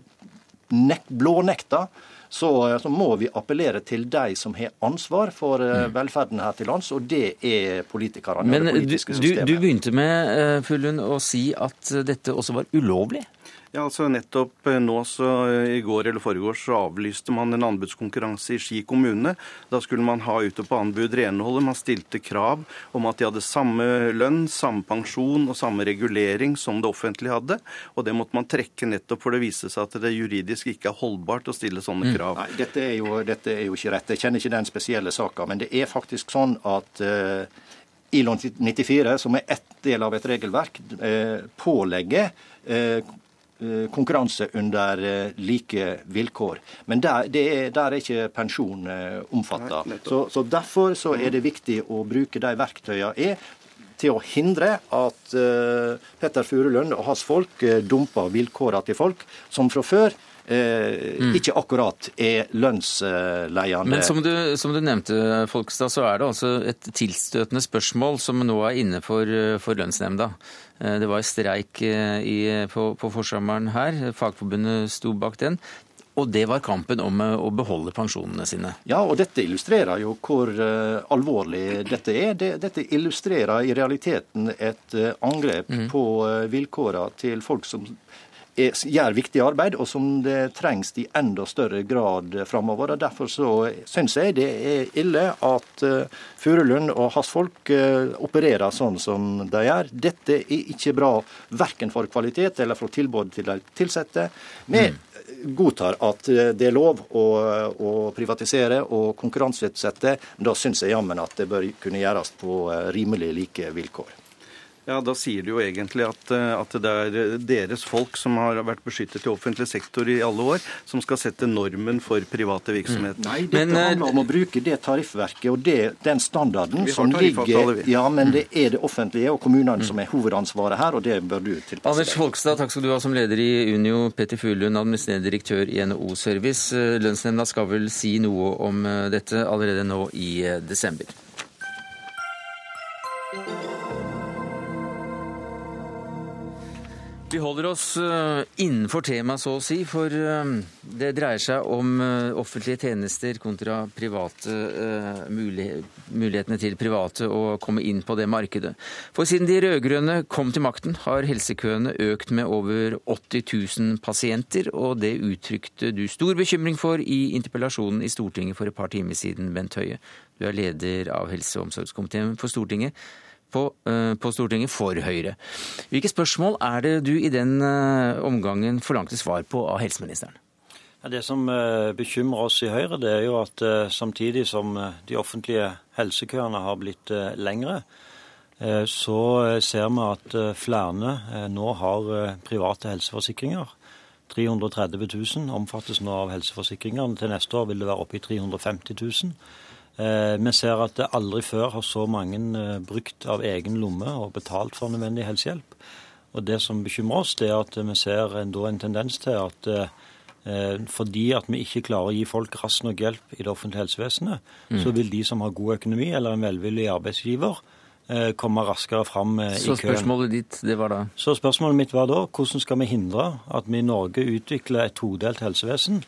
blånekter så, så, må vi appellere til de som har ansvar for uh, velferden her til lands, og det er politikerne. Men det politiske du, du, begynte med uh, Fullund, å si at dette også var ulovlig? Ja, altså nettopp eh, nå så eh, I går eller foregårs så avlyste man en anbudskonkurranse i Ski kommune. Da skulle man ha ute på anbud renholdet. Man stilte krav om at de hadde samme lønn, samme pensjon og samme regulering som det offentlige hadde. Og det måtte man trekke nettopp for det viste seg at det juridisk ikke er holdbart å stille sånne mm. krav. Nei, dette er, jo, dette er jo ikke rett. Jeg kjenner ikke den spesielle saka. Men det er faktisk sånn at uh, ILO 94, som er ett del av et regelverk, uh, pålegger uh, Eh, konkurranse under eh, like vilkår. Men der, er, der er ikke pensjon eh, omfatta. Så, så, derfor så er det viktig å bruke de verktøyene er til å hindre at uh, Petter Furulund og hans folk uh, dumper vilkårene til folk som fra før eh, mm. ikke akkurat er lønnsleiende. Men som du, som du, nevnte, Folkestad, så er det altså et tilstøtende spørsmål som nå er inne for, for lønnsnemnda. Eh, det var streik eh, i, på, på forsommeren her. Fagforbundet sto bak den. Og det var kampen om eh, å beholde pensjonene sine. Ja, og dette illustrerer jo hvor uh, alvorlig dette er. Det, dette illustrerer i realiteten et uh, angrep mm. på uh, vilkårene til folk som gjør viktig arbeid, og som det trengs i enda større grad framover. Og derfor så syns jeg det er ille at uh, Furulund og hans folk uh, opererer sånn som de gjør. Dette er ikke bra verken for kvalitet eller for tilbudet til de ansatte. Vi mm. godtar at eh, det er lov å, å privatisere og konkurranseutsette. Da syns jeg jammen at det bør kunne gjøres på rimelig like vilkår. Ja, Da sier du jo egentlig at, eh, at, det er deres folk som har vært beskyttet i offentlig sektor i alle år, som skal sette normen for private virksomheter. Mm. Nei, dette men, eh, handler om å bruke det tariffverket og det, den standarden som ligger Ja, men det er det offentlige og kommunene som er hovedansvaret her, og det bør du tilpasse deg. Anders Folkstad, takk skal du ha som leder i Unio. Petter Fuglund, administrerende direktør i NHO Service. Eh, lønnsnemnda skal vel si noe om dette allerede nå i desember. Vi holder oss eh, innenfor temaet, så å si, for eh, det dreier seg om eh, offentlige tjenester kontra private, mulighetene til private å komme inn på det markedet. For siden de rød-grønne kom til makten, har helsekøene økt med over 80 000 pasienter, og det uttrykte du stor bekymring for i interpellasjonen i Stortinget for et par timer siden, Bent Høie. Du er leder av helse- og omsorgskomiteen for Stortinget på, eh, på, Stortinget for Høyre. Hvilke spørsmål er det du i den eh, omgangen forlangte svar på av helseministeren? Det som eh, bekymrer oss i Høyre, det er jo at samtidig som de offentlige helsekøene har blitt lengre, så ser vi at flere nå har private helseforsikringer. 330 000 omfattes nå av helseforsikringene. Til neste år vil det være oppe i 350 000. Eh, vi ser at det aldri før har så mange eh, brukt av egen lomme og betalt for nødvendig helsehjelp. Og Det som bekymrer oss, det er at vi ser en, en tendens til at eh, fordi at vi ikke klarer å gi folk raskt nok hjelp i det offentlige helsevesenet, mm. så vil de som har god økonomi eller en velvillig arbeidsgiver, komme raskere fram i køen. Så spørsmålet ditt, det var da? Så spørsmålet mitt var da hvordan skal vi hindre at vi i Norge utvikler et todelt helsevesen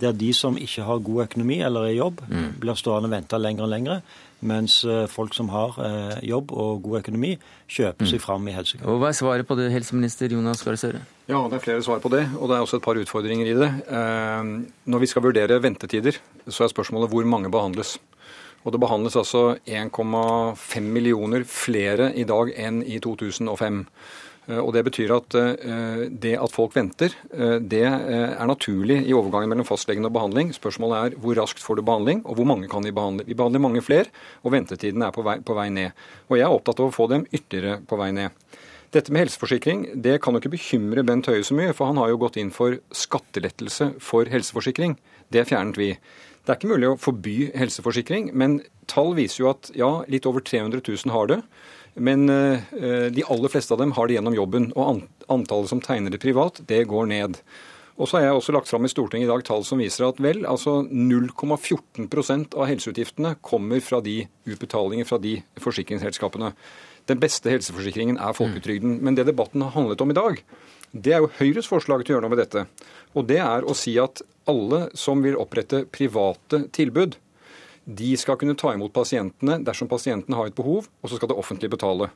der de som ikke har god økonomi eller er i jobb, mm. blir stående og vente lenger og lenger, mens eh, folk som har eh, jobb og god økonomi, kjøper mm. seg fram i helsekøen. Og Hva er svaret på det, helseminister Jonas Gahr Støre? Ja, det er flere svar på det, og det er også et par utfordringer i det. Eh, når vi skal vurdere ventetider, så er spørsmålet hvor mange behandles. Og det behandles altså 1,5 millioner flere i dag enn i 2005. Eh, og Det betyr at eh, det at folk venter, eh, det er naturlig i overgangen mellom fastlegen og behandling. Spørsmålet er hvor raskt får du behandling, og hvor mange kan vi behandle. Vi behandler mange flere, og ventetiden er på vei, på vei ned. Og Jeg er opptatt av å få dem ytterligere på vei ned. Dette med helseforsikring det kan jo ikke bekymre Bent Høie så mye, for han har jo gått inn for skattelettelse for helseforsikring. Det fjernet vi. Det er ikke mulig å forby helseforsikring, men tall viser jo at ja, litt over 300 000 har det. Men eh, de aller fleste av dem har det gjennom jobben. Og antallet som tegner det privat, det går ned. Og så har jeg også lagt fram i Stortinget i dag tall som viser at vel, altså 0,14% av helseutgiftene kommer fra de utbetalinger fra de forsikringsselskapene. Den beste helseforsikringen er folketrygden. Men det debatten har handlet om i dag, det er jo Høyres forslag til å gjøre noe med dette. Og det er å si at alle som vil opprette private tilbud, de skal kunne ta imot pasientene dersom pasientene har et behov, og så skal det offentlige betale.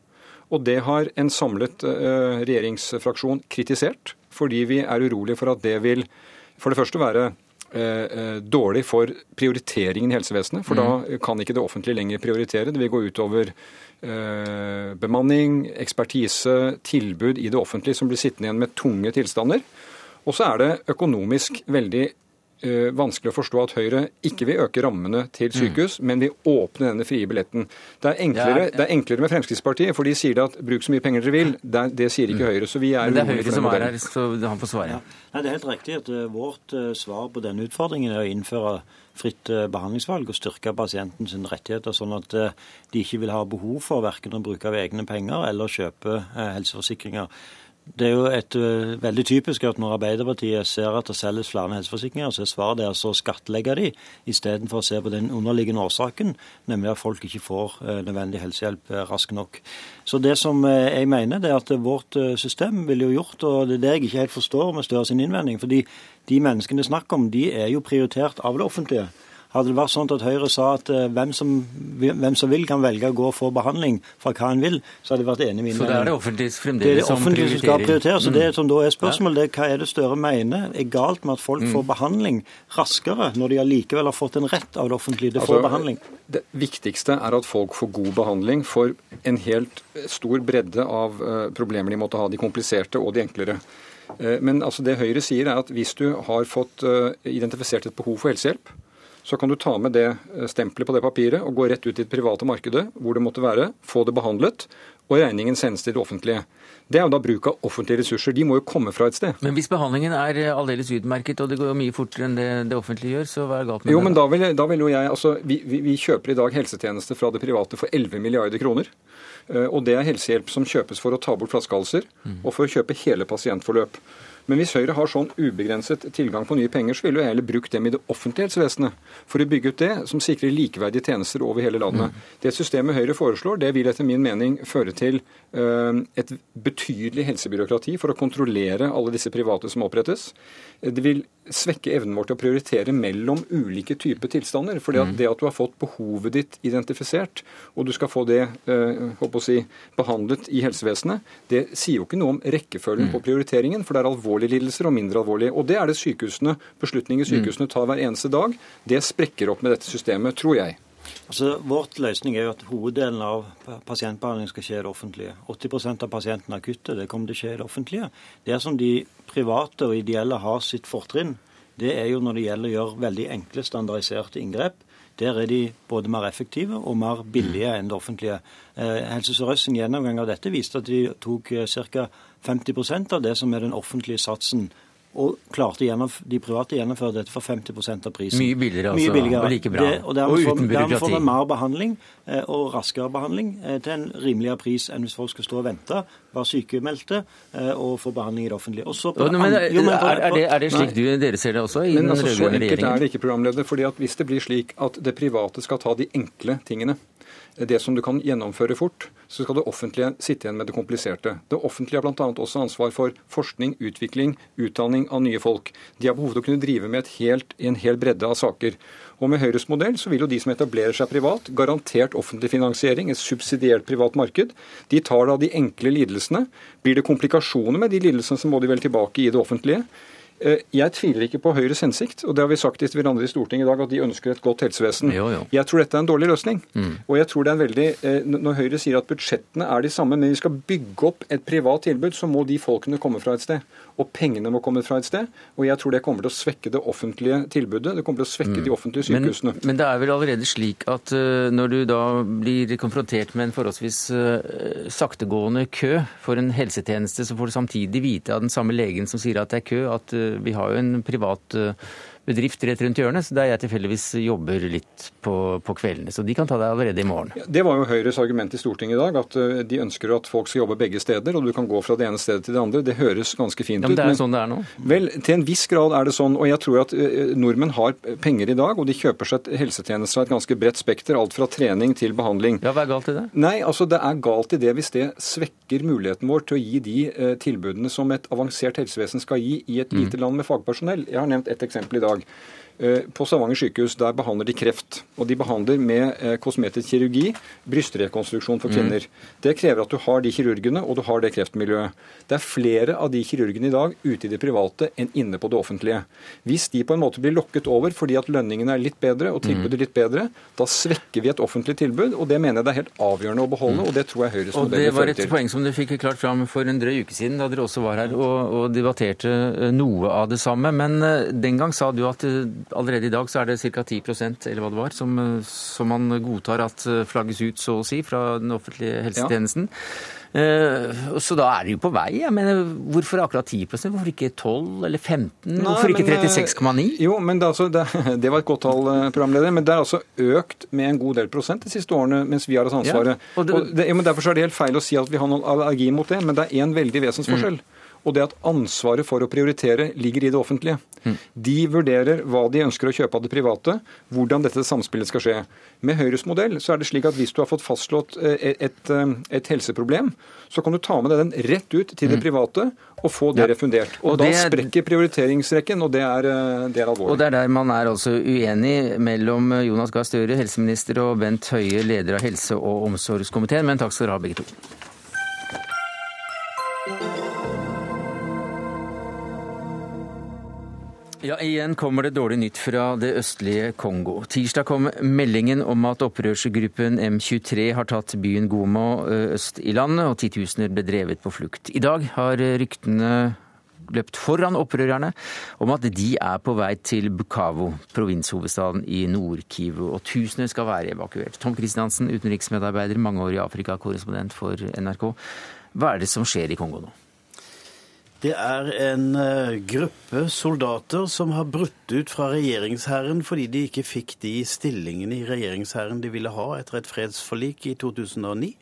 Og Det har en samlet uh, regjeringsfraksjon kritisert, fordi vi er urolige for at det vil for det første være uh, dårlig for prioriteringen i helsevesenet. For mm. da kan ikke det offentlige lenger prioritere. Det vil gå utover uh, bemanning, ekspertise, tilbud i det offentlige som blir sittende igjen med tunge tilstander. Og så er det økonomisk veldig Eh, vanskelig å forstå at Høyre ikke vil øke rammene til mm. sykehus, mm. men vil åpne denne frie billetten. Det er, enklere, det er, enklere, med Fremskrittspartiet, for de sier at bruk så mye penger dere vil. Det, det sier ikke mm. Høyre. så vi er Men det er Høyre som er her, så han får svare. Ja. Nei, det er helt riktig at uh, vårt uh, svar på denne utfordringen er å innføre fritt uh, behandlingsvalg og styrke pasientens rettigheter, sånn at de ikke vil ha behov for verken å bruke av egne penger eller kjøpe helseforsikringer. Det er jo et, uh, veldig typisk at når Arbeiderpartiet ser at det selges flere helseforsikringer, så er svaret deres å skattlegge de, istedenfor å se på den underliggende årsaken, nemlig at folk ikke får uh, nødvendig helsehjelp uh, raskt nok. Så det som jeg mener, det er at vårt system ville jo gjort, og det er det jeg ikke helt forstår med Støre sin innvending, fordi de menneskene det er snakk om, de er jo prioritert av det offentlige. Hadde det vært sånn at Høyre sa at uh, hvem, som, hvem, som, vil, kan velge å gå og få behandling fra hva en vil, så hadde jeg vært enig med Så det er det offentlige fremdeles det er det offentlige som skal prioritere. Så det som da er spørsmålet, det er hva er det Støre mener er galt med at folk mm. får behandling raskere, når de allikevel har fått en rett av det offentlige til å få altså, behandling? Det viktigste er at folk får god behandling for en helt stor bredde av uh, problemer de måtte ha, de kompliserte og de enklere. Uh, men altså det Høyre sier er at hvis du har fått identifisert et behov for helsehjelp, så kan du ta med det eh, stempelet på det papiret og gå rett ut i det private markedet, hvor det måtte være, få det behandlet, og regningen sendes til det offentlige. Det er jo da bruk av offentlige ressurser. De må jo komme fra et sted. Men hvis behandlingen er eh, aldeles utmerket, og det går jo mye fortere enn det det offentlige gjør, så hva er galt med jo, det? Men da vil, da vil jo jeg, altså, vi, vi, vi, kjøper i dag helsetjenester fra det private for 11 milliarder kroner. Eh, og det er helsehjelp som kjøpes for å ta bort flaskehalser, mm. og for å kjøpe hele pasientforløp. Men hvis Høyre har sånn ubegrenset tilgang på nye penger, så ville jeg heller brukt dem i det offentlige helsevesenet for å bygge ut det som sikrer likeverdige tjenester over hele landet. Mm. Det systemet Høyre foreslår, det vil etter min mening føre til uh, et betydelig helsebyråkrati for å kontrollere alle disse private som opprettes. Det vil svekke evnen vår til å prioritere mellom ulike typer tilstander. For mm. det at du har fått behovet ditt identifisert, og du skal få det uh, si, behandlet i helsevesenet, det sier jo ikke noe om rekkefølgen mm. på prioriteringen. For det er alvorlige lidelser og mindre alvorlige. Og det er det sykehusene, beslutninger sykehusene tar hver eneste dag. Det sprekker opp med dette systemet, tror jeg. Altså, Vårt løsning er jo at hoveddelen av pasientbehandling skal skje i det offentlige. 80 av pasientene er akutte, det kommer til å skje i det offentlige. Det som de private og ideelle har sitt fortrinn, det er jo når det gjelder å gjøre veldig enkle, standardiserte inngrep. Der er de både mer effektive og mer billige enn det offentlige. Eh, Helse Sør-Øst gjennomgang av dette viste at de tok eh, ca. 50% av det som er den offentlige satsen og klarte de private gjennomføre dette for 50% av prisen. Mye billigere, altså, Mye billigere. og like bra. Det, og, og uten byråkrati. Dermed får vi mer behandling eh, og raskere behandling eh, til en rimeligere pris enn hvis folk skal stå og vente, være sykemeldte eh, og få behandling i det offentlige. På, men, er, er, det, er, det, slik du, dere ser det også i men, den altså, rød-grønne regjeringen? Så enkelt er det ikke, programleder. fordi at Hvis det blir slik at det private skal ta de enkle tingene, det som du kan gjennomføre fort, så skal det offentlige sitte igjen med det kompliserte. Det offentlige har bl.a. også ansvar for forskning, utvikling, utdanning av nye folk. De har behov for å kunne drive med helt, en hel bredde av saker. Og Med Høyres modell så vil jo de som etablerer seg privat, garantert offentlig finansiering, et subsidiert privat marked. De tar da de enkle lidelsene. Blir det komplikasjoner med de lidelsene, så må de vel tilbake i det offentlige. Eh, jeg tviler ikke på Høyres hensikt, og det har vi sagt til hverandre i Stortinget i dag, at de ønsker et godt helsevesen. Jo, jo. Jeg tror dette er en dårlig løsning. Mm. Og jeg tror det er en veldig, eh, Når Høyre sier at budsjettene er de samme, men vi skal bygge opp et privat tilbud, så må de folkene komme fra et sted. Og pengene må komme fra et sted. Og jeg tror det kommer til å svekke det offentlige tilbudet. Det kommer til å svekke mm. de offentlige sykehusene. Men, men, det er vel allerede slik at uh, når du da blir konfrontert med en forholdsvis uh, saktegående kø for en helsetjeneste, så får du samtidig vite av den samme legen som sier at det er kø, at uh, vi har jo en privat bedrift rett rundt hjørnet, så der jeg tilfeldigvis jobber litt på, på, kveldene. Så de kan ta deg allerede i morgen. Ja, det var jo Høyres argument i Stortinget i dag, at uh, de ønsker at folk skal jobbe begge steder, og du kan gå fra det ene stedet til det andre. Det høres ganske fint ut. Ja, men det er sånn det er nå? Vel, til en viss grad er det sånn. Og jeg tror at uh, nordmenn har penger i dag, og de kjøper seg helsetjenester av et ganske bredt spekter. Alt fra trening til behandling. Ja, Hva er galt i det? Nei, altså det er galt i det hvis det svekker muligheten vår til å gi de tilbudene som et avansert helsevesen skal gi i et mm. lite land med fagpersonell. Jeg har nevnt ett eksempel i dag. Eh, på Stavanger sykehus der behandler de kreft. Og de behandler med eh, kosmetisk kirurgi brystrekonstruksjon for mm. kvinner. Mm. Det krever at du har de kirurgene, og du har det kreftmiljøet. Det er flere av de kirurgene i dag ute i det private enn inne på det offentlige. Hvis de på en måte blir lokket over fordi at lønningene er litt bedre og tilbudet mm. litt bedre, da svekker vi et offentlig tilbud, og det mener jeg det er helt avgjørende å beholde, mm. og det tror jeg Høyres modell vil føre til. Det var et poeng som du fikk klart fram for en drøy uke siden, da dere også var her og, og debatterte eh, noe av det samme. Men den gang sa du at allerede i dag så er det ca. 10% eller hva det var, som, som, man godtar at eh, flagges ut, så å si, fra den offentlige helsetjenesten. Ja. Uh, så da er det jo på vei. Jeg mener, hvorfor akkurat 10% Hvorfor ikke 12 eller 15? Nei, hvorfor ikke 36,9? Eh, jo, men det, altså, det, (laughs) det, var et godt tall, programleder. Men det er altså økt med en god del prosent de siste årene mens vi har hatt ansvaret. Ja, og det, og det, ja, men Derfor er det helt feil å si at vi har noen allergi mot det, men det er én veldig vesensforskjell. Mm og det at ansvaret for å prioritere ligger i det offentlige. De vurderer hva de ønsker å kjøpe av det private, hvordan dette samspillet skal skje. Med Høyres modell så er det slik at hvis du har fått fastslått eh, et, et, eh, et helseproblem, så kan du ta med deg den rett ut til det mm. private og få det ja. refundert. Og, og Da det... sprekker prioriteringsrekken, og det er, eh, det er, alvorlig. Og Det er der man er altså uenig mellom Jonas Gahr Støre, helseminister, og Bent Høie, leder av helse- og omsorgskomiteen. Men takk skal dere ha, begge to. Ja, Igjen kommer det dårlig nytt fra det østlige Kongo. Tirsdag kom meldingen om at opprørsgruppen M23 har tatt byen Goma øst i landet, og titusener ble drevet på flukt. I dag har ryktene løpt foran opprørerne om at de er på vei til Bukavo, provinshovedstaden i Nord-Kivu, og tusener skal være evakuert. Tom Christiansen, utenriksmedarbeider, mangeårig Afrika-korrespondent for NRK. Hva er det som skjer i Kongo nå? Det er en eh, gruppe soldater som har brutt ut fra regjeringshæren fordi de ikke fikk de stillingene i regjeringshæren de ville ha etter et fredsforlik i 2009.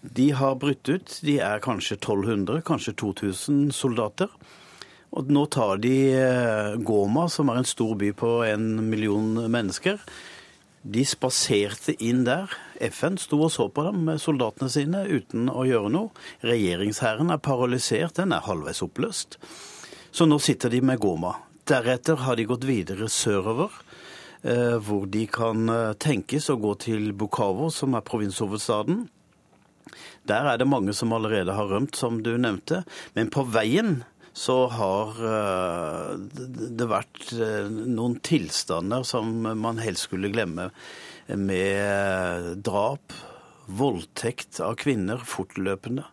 De har brutt ut. De er kanskje 1200, kanskje 2000 soldater. Og nå tar de eh, Goma, som er en stor by på en million mennesker. De spaserte inn der. FN sto og så på dem med soldatene sine uten å gjøre noe. Regjeringshæren er paralysert, den er halvveis oppløst. Så nå sitter de med Goma. Deretter har de gått videre sørover, eh, hvor de kan eh, tenkes å gå til Bukavu, som er provinshovedstaden. Der er det mange som allerede har rømt, som du nevnte. Men på veien så har eh, det vært noen tilstander som man helst skulle glemme. Med drap, voldtekt av kvinner fortløpende.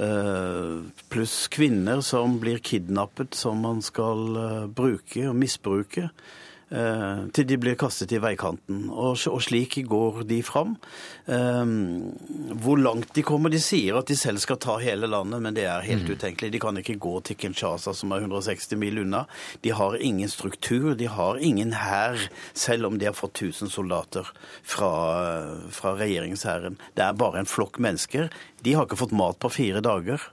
Eh, pluss kvinner som blir kidnappet, som man skal bruke og misbruke. Eh, til de blir kastet i veikanten. Og, og slik går de fram. Eh, hvor langt de kommer De sier at de selv skal ta hele landet, men det er helt mm. utenkelig. De kan ikke gå til Kinshasa, som er 160 mil unna. De har ingen struktur, de har ingen hær, selv om de har fått 1000 soldater fra, fra regjeringshæren. Det er bare en flokk mennesker. De har ikke fått mat på fire dager.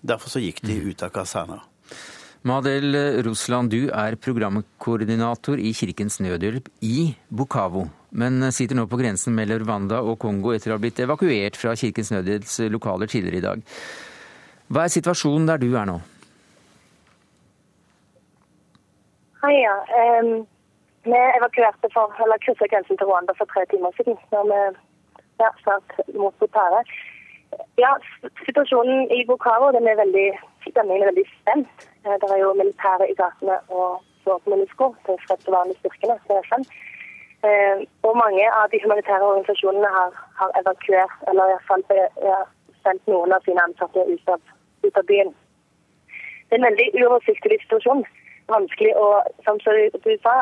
Derfor så gikk de mm. ut av kaserner. Madel Russland, du er programkoordinator i Kirkens Nødhjelp i Bukavu, men sitter nå på grensen mellom Rwanda og Kongo etter å ha blitt evakuert fra Kirkens Nødhjelps lokaler tidligere i dag. Hva er situasjonen der du er nå? Hei, ja. Um, vi evakuerte for, eller kryssa grensen til Rwanda for tre timer siden. når vi ja, snart mot Botare. Ja, situasjonen i Bukavu den er veldig stemningen er veldig spent. Eh, Det er jo militære i gatene og så MONUSCO, de fredsbevarende styrkene til FN. Eh, Og mange av de humanitære organisasjonene har, har evakuert, eller i hvert fall ja, sendt noen av sine ansatte ut av, ut av byen. Det er en veldig uoversiktlig situasjon. Vanskelig å, som du sa,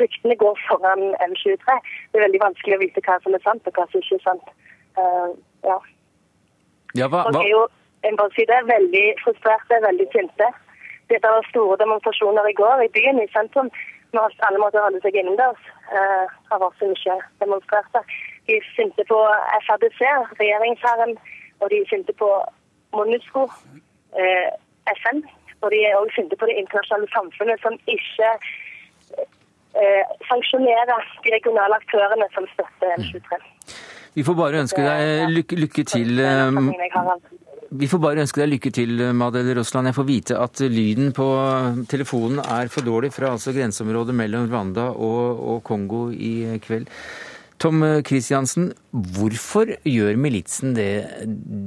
ryktene går foran M23. Det er veldig vanskelig å vite hva som er sant og hva som ikke er sant. Uh, ja. Ja, hva, Folk hva, er jo jeg bare si det, veldig frustrerte, veldig sinte. Dette var store demonstrasjoner i går i byen, i sentrum. Når alle måtte holde seg innendørs. Uh, har vært så mye demonstrerte. De er sinte på FRDC, regjeringsherren, og de er sinte på MONUSCO, eh, FN. Og de er også sinte på det internasjonale samfunnet, som ikke eh, sanksjonerer de regionale aktørene som støtter M23. vi får bare ønske deg lykke, lykke til. Det eh, Vi får bare ønske deg lykke til, Madel Rossland. Jeg får vite at lyden på telefonen er for dårlig fra altså grenseområdet mellom Rwanda og, og Kongo i kveld. Tom Kristiansen, hvorfor gjør militsen det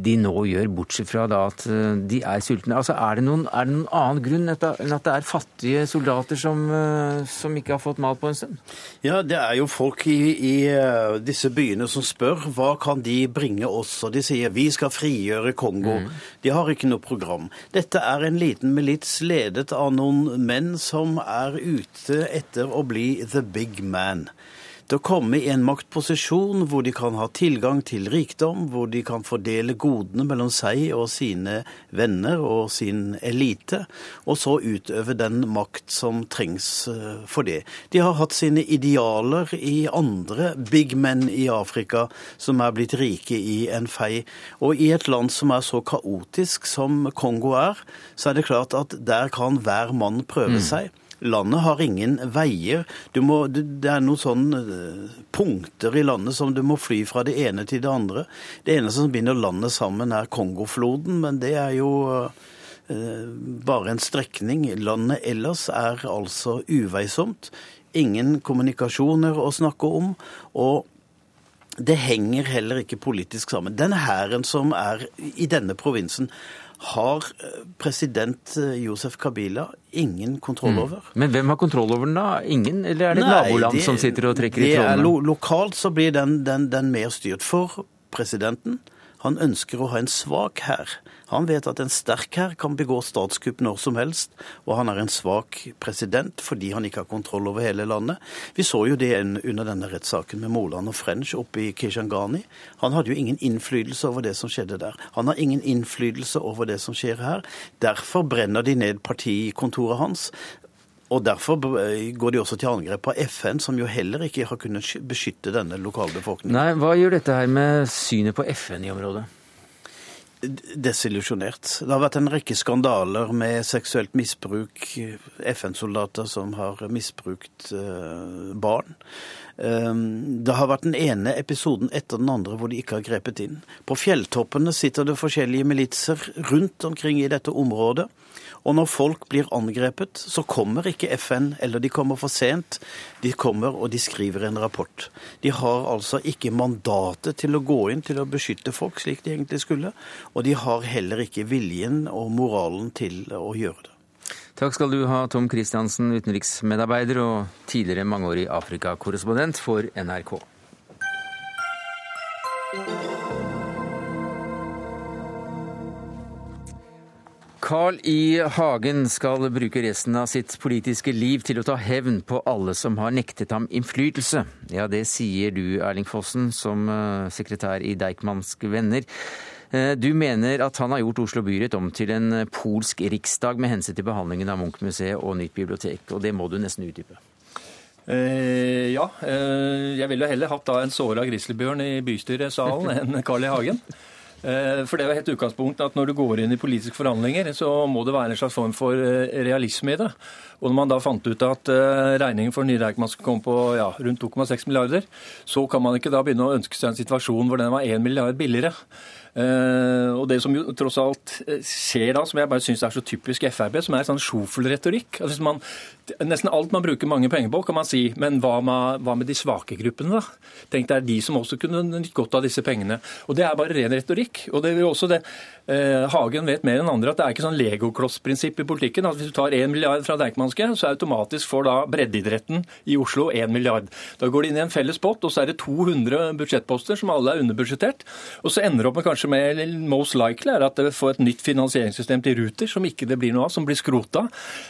de nå gjør, bortsett fra da at eh, de er sultne? Altså, er, det noen, er det noen annen grunn enn at det er fattige soldater som, eh, som ikke har fått mat på en stund? Ja, det er jo folk i, i eh, disse byene som spør hva kan de bringe oss, og de sier vi skal frigjøre Kongo. De har ikke noe program. Dette er en liten milits ledet av noen menn som er ute etter å bli the big man. Til å komme i en maktposisjon hvor de kan ha tilgang til rikdom, hvor de kan fordele godene mellom seg og sine venner og sin elite, og så utøve den makt som trengs eh, for det. De har hatt sine idealer i andre big men i Afrika som er blitt rike i en fei. Og i et land som er så kaotisk som Kongo er, så er det klart at der kan hver mann prøve seg. Landet har ingen veier. Må, det er noen sånne eh, punkter i landet som du må fly fra det ene til det andre. Det eneste som binder landet sammen, er Kongofloden, men det er jo eh, bare en strekning. Landet ellers er altså uveisomt. Ingen kommunikasjoner å snakke om. og det henger heller ikke politisk sammen. Den hæren som er i denne provinsen, har eh, president eh, Josef Kabila ingen kontroll over. Men hvem har kontroll over den da? Ingen? Eller er det Nei, naboland det- som sitter og trekker i trådene? Lo lokalt så blir den, den, den mer styrt. For presidenten, han ønsker å ha en svak hær. Han vet at en sterk hær kan begå statskupp når som helst, og han er en svak president fordi han ikke har kontroll over hele landet. Vi så jo det under denne rettssaken med Moland og French oppe i Kishangani. Han hadde jo ingen innflytelse over det som skjedde der. Han har ingen innflytelse over det som skjer her. Derfor brenner de ned partikontoret hans. Og Derfor går de også til angrep på FN, som jo heller ikke har kunnet beskytte denne lokalbefolkningen. Nei, hva gjør dette her med synet på FN i området? Desillusjonert. Det har vært en rekke skandaler med seksuelt misbruk, FN-soldater som har misbrukt eh, barn. Um, Det har vært den ene episoden etter den andre hvor de ikke har grepet inn. På fjelltoppene sitter det forskjellige militser rundt omkring i dette området. Og når folk blir angrepet, så kommer ikke FN, eller de kommer for sent. De kommer og de skriver en rapport. De har altså ikke mandatet til å gå inn til å beskytte folk slik de egentlig skulle. Og de har heller ikke viljen og moralen til å gjøre det. Takk skal du ha, Tom Kristiansen, utenriksmedarbeider og tidligere mangeårig Afrikakorrespondent for NRK. Carl I. Hagen skal bruke resten av sitt politiske liv til å ta hevn på alle som har nektet ham innflytelse. Ja, det sier du, Erling Fossen, som eh, sekretær i Deichmansk Venner. Eh, Du mener at han har gjort Oslo byrett om til en polsk riksdag med hensyn til behandlingen av Munch-museet og nytt bibliotek, og det må du nesten utdype. Eh, ja, eh, jeg ville heller hatt da en såra grizzlybjørn i bystyresalen (laughs) enn Carl I. Hagen. Eh, for det er jo helt utgangspunktet at når du går inn i politiske forhandlinger, så må det være en slags form for eh, realisme i det. Og når man da fant ut at eh, regningen for nye Deichman skulle komme på ja, rundt 2,6 milliarder, så kan man ikke da begynne å ønske seg en situasjon hvor den var 1 milliard billigere. Uh, og det som jo tross alt skjer da, som jeg bare syns er så typisk Frp, som er sånn sjofel-retorikk. Altså, nesten alt man bruker mange penger på, kan man si, men hva med, hva med de svake gruppene, da? Tenk det er de som også kunne nytt godt av disse pengene. Og det er bare ren retorikk. Og det jo også det eh, Hagen vet mer enn andre at det er ikke sånn legokloss-prinsipp i politikken. at Hvis du tar 1 milliard fra Deichmanske, så automatisk får da breddeidretten i Oslo 1 milliard. Da går det inn i en felles pott, og så er det 200 budsjettposter som alle er underbudsjettert. Og så ender det opp med kanskje med most likely er at det får et nytt finansieringssystem til Ruter som ikke det blir noe av, som blir skrota.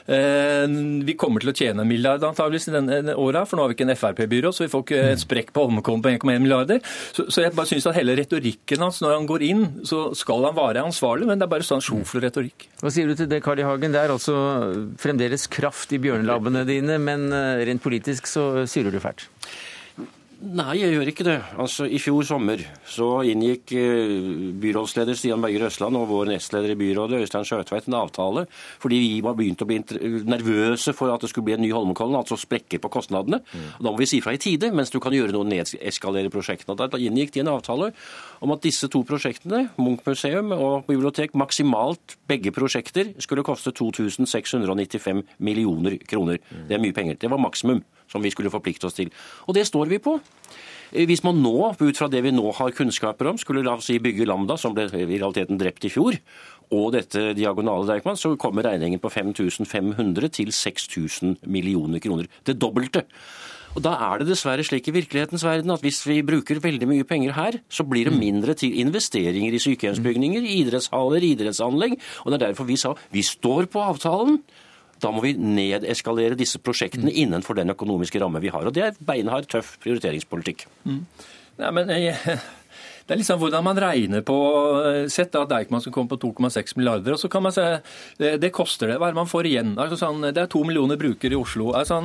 Eh, vi kommer til å tjene en milliard antageligvis i denne åra, for nå har vi ikke en Frp-byrå, så vi får ikke et sprekk på Holmenkollen på 1,1 milliarder. Så, så, jeg bare syns at hele retorikken hans når han går inn, så skal han være ansvarlig, men det er bare sånn sjofleretorikk. Hva sier du til det, Carl I. Hagen? Det er altså fremdeles kraft i bjørnelabbene dine, men eh, rent politisk så syrer du fælt. Nei, jeg gjør ikke det. Altså, I fjor sommer så inngikk eh, byrådsleder Stian Berger Østland og vår nestleder i byrådet Øystein Sjøtveit en avtale fordi vi var begynt å bli nervøse for at det skulle bli en ny Holmenkollen, altså sprekker på kostnadene. Mm. Da må vi si fra i tide, mens du kan gjøre noe nedskalere prosjektene. Da inngikk de en avtale om at disse to prosjektene, Munch-museum og bibliotek, maksimalt begge prosjekter skulle koste 2695 millioner kroner. Mm. Det er mye penger. Det var maksimum som vi skulle forplikte oss til. Og det står vi på. Eh, hvis man nå, ut fra det vi nå har kunnskaper om, skulle la oss si bygge Lambda, som ble i realiteten drept i fjor, og dette diagonale Deichman, så kommer regningen på 5500 til 6000 millioner kroner. Det dobbelte. Og Da er det dessverre slik i virkelighetens verden at hvis vi bruker veldig mye penger her, så blir det mm. mindre til investeringer i sykehjemsbygninger, idrettshaller, idrettsanlegg. Og det er derfor vi sa vi står på avtalen. Da må vi nedeskalere disse prosjektene mm. innenfor den økonomiske ramme vi har. Og det er beinhard, tøff prioriteringspolitikk. Mm. Nei, men jeg, det er liksom hvordan man regner på eh, Sett at Deichman skal komme på 2,6 milliarder, og så kan man se det, det koster det. Hva er det man får igjen? Altså sånn, det er to millioner brukere i Oslo. Altså,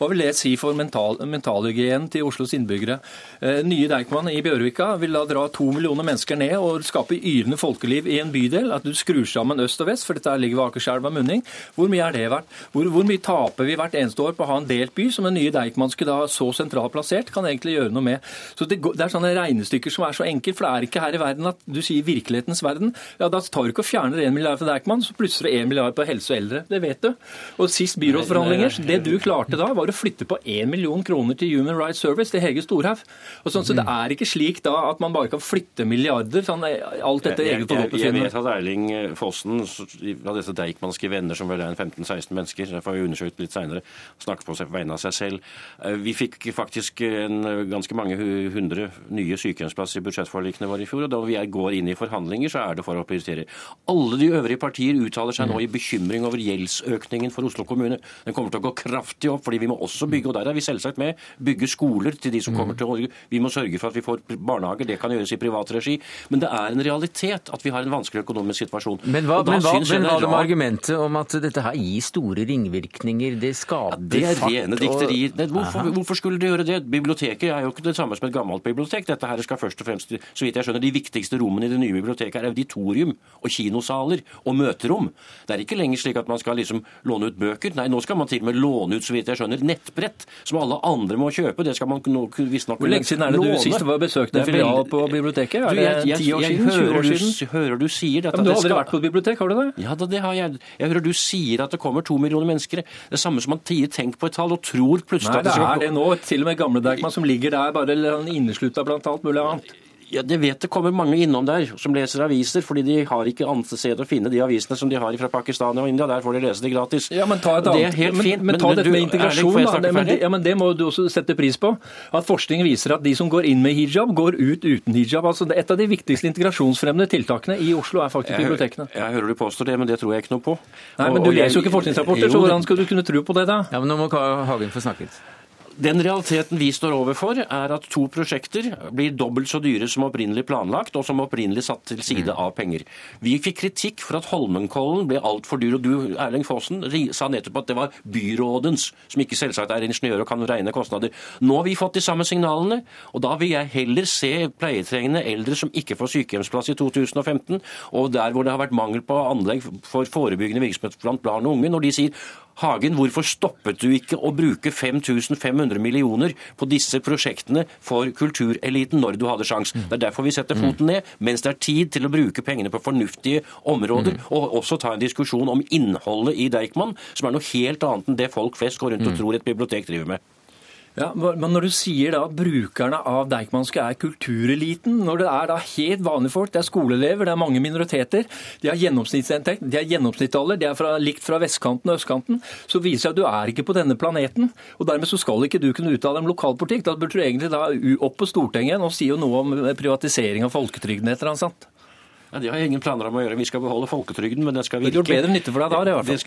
hva vil det si for mental, mentalhygienen til Oslos innbyggere? Eh, nye Deichman i Bjørvika vil da dra to millioner mennesker ned og skape yrende folkeliv i en bydel. At du skrur sammen øst og vest, for dette ligger ved Akerselva munning. Hvor mye er det verdt? Hvor, hvor, mye taper vi hvert eneste år på å ha en delt by som den nye Deichmanske da så sentralt plassert kan egentlig gjøre noe med? Så det, det er sånne regnestykker som er så enkelt, for det er ikke her i verden at du sier virkelighetens verden. Ja, Da tar du ikke og fjerner 1 milliard fra Deichman, så plutselig 1 milliard på helse og eldre. Det vet du. Og sist byrådsforhandlinger, det du klarte da, var å flytte på 1 million kroner til Human Rights Service, til Hege Storhaug. Sånn, så det mm. er ikke slik da at man bare kan flytte milliarder, sånn, alt dette eget forgodtbefinnende. Jeg vet at Erling Fossen, av disse Deichmanske venner, som vel er en 15-16 mennesker, det får vi undersøkt litt seinere, snakker på seg, vegne av seg selv. Eh, vi fikk faktisk en, ganske mange hundre nye sykehjemsplasser i budsjettforliket forlikene våre i fjor. og Da vi går inn i forhandlinger, så er det for å prioritere. Alle de øvrige partier uttaler seg nå i bekymring over gjeldsøkningen for Oslo kommune. Den kommer til å gå kraftig opp, fordi vi må også bygge, og der er vi selvsagt med, bygge skoler til de som kommer til Norge. Vi må sørge for at vi får barnehager. Det kan gjøres i privat regi. Men det er en realitet at vi har en vanskelig økonomisk situasjon. Men hva, men hva, men hva med argumentet om at dette her gir store ringvirkninger? Det skader ja, det er rene dikterier. Hvorfor, hvorfor, skulle det gjøre det? Biblioteket er jo ikke det samme som et gammelt bibliotek. Dette her skal først og fremst, så vidt jeg skjønner, de viktigste rommene i det nye biblioteket er auditorium og kinosaler og møterom. Det er ikke lenger slik at man skal liksom låne ut bøker. Nei, nå skal man til og med låne ut, så vidt jeg skjønner, nettbrett som alle andre må kjøpe. Det skal man visstnok Hvor lenge siden er det du sist var besøkte en filial på biblioteket? Er det ti år siden? 20 år siden? Du, hører du sier dette. Ja, men du har aldri vært på et bibliotek, har du det? Ja, da, det har jeg. Jeg hører du sier at det kommer to millioner mennesker. Det er samme som man tier tenk på et tall og tror plutselig Nei, det at det er det nå. Til og med gamle Deichman som ligger der bare inneslutta blant alt mulig annet. Ja, Det vet det kommer mange innom der som leser aviser, fordi de har ikke annet sted å finne de avisene som de har fra Pakistan og India. Der får de lese det gratis. Ja, Men ta, et annet, men, men, men, ta dette med integrasjon, da. Det, men, ja, men det må du også sette pris på. At forskning viser at de som går inn med hijab, går ut uten hijab. Altså, Et av de viktigste integrasjonsfremmende tiltakene i Oslo er faktisk bibliotekene. Jeg, jeg hører du påstår det, men det tror jeg ikke noe på. Nei, men Du leser jo ikke forskningsrapporter, så hvordan skal du kunne tro på det da? Ja, men Nå må Hagen få snakket. Den realiteten vi står overfor, er at to prosjekter blir dobbelt så dyre som opprinnelig planlagt, og som opprinnelig satt til side mm. av penger. Vi fikk kritikk for at Holmenkollen ble altfor dyr, og du, Erling Fossen, sa nettopp at det var byrådens, som ikke selvsagt er ingeniør og kan regne kostnader. Nå har vi fått de samme signalene, og da vil jeg heller se pleietrengende eldre som ikke får sykehjemsplass i 2015, og der hvor det har vært mangel på anlegg for forebyggende virksomhet blant barn og unge, når de sier Hagen, hvorfor stoppet du ikke å bruke 5500 millioner på disse prosjektene for kultureliten når du hadde sjans? Det er derfor vi setter foten ned, mens det er tid til å bruke pengene på fornuftige områder, og også ta en diskusjon om innholdet i Deichman, som er noe helt annet enn det folk flest går rundt og tror et bibliotek driver med. Ja, men Når du sier da brukerne av Deichmanske er kultureliten, når det er da helt vanlige folk, det er skoleelever, det er mange minoriteter, de har gjennomsnittsinntekt, de har gjennomsnittsalder, de er fra, likt fra vestkanten og østkanten, så viser det at du er ikke på denne planeten. og Dermed så skal ikke du kunne uttale om lokalpolitikk. Da burde du egentlig da opp på Stortinget og si jo noe om privatisering av folketrygden et eller annet. Ja, Det har jeg ingen planer om å gjøre. Vi skal beholde folketrygden, men det skal virke. Det gjort bedre nytte for deg da, i hvert fall.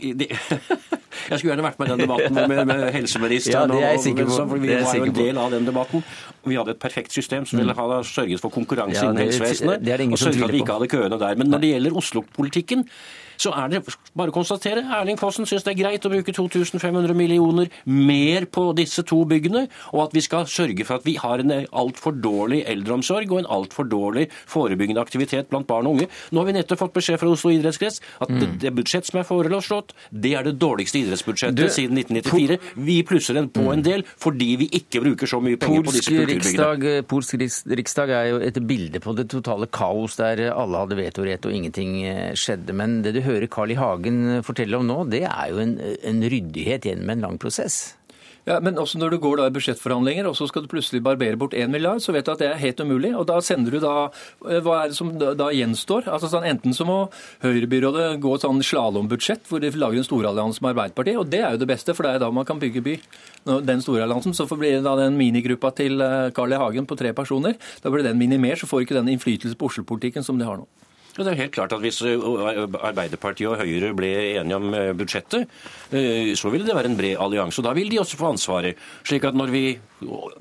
(laughs) jeg skulle gjerne vært med i den debatten (laughs) med, med helseministeren. Ja, det er jeg sikker på. For vi var jo en del av den debatten. Vi hadde et perfekt system som ville mm. ha sørget for konkurranse ja, innen helsevesenet. Og sørget at vi ikke hadde køene der. Men når det gjelder Oslo-politikken, så er det bare å konstatere Erling Fossen syns det er greit å bruke 2500 millioner mer på disse to byggene, og at vi skal sørge for at vi har en altfor dårlig eldreomsorg og en altfor dårlig forebyggende aktivitet blant barn og unge. Nå har vi nettopp fått beskjed fra Oslo idrettskrets at mm. det, det budsjett som er foreslått, det er det dårligste idrettsbudsjettet du, siden 1994. Vi plusser den på en mm. del fordi vi ikke bruker så mye penger på disse kulturbyggene. Polsk riksdag er jo et bilde på det totale kaos der alle hadde vetorett og ingenting eh, skjedde. Men det du hører Carl I. Hagen fortelle om nå, det er jo en, en ryddighet gjennom en lang prosess. Ja, Men også når du går da i budsjettforhandlinger og så skal du plutselig barbere bort 1 milliard, så vet du at det er helt umulig. Og da sender du da eh, Hva er det som da, gjenstår? Altså sånn, Enten så må Høyrebyrådet gå et sånn slalåmbudsjett hvor de lager en storallianse med Arbeiderpartiet, og det er jo det beste, for det er da man kan bygge by. Den storalliansen. Så blir det da den minigruppa til eh, Carl I. Hagen på tre personer. Da blir den minimert, så får ikke den innflytelse på Oslo-politikken som de har nå. Det er helt klart at Hvis Arbeiderpartiet og Høyre ble enige om budsjettet, så ville det være en bred allianse. og Da vil de også få ansvaret. slik at Når vi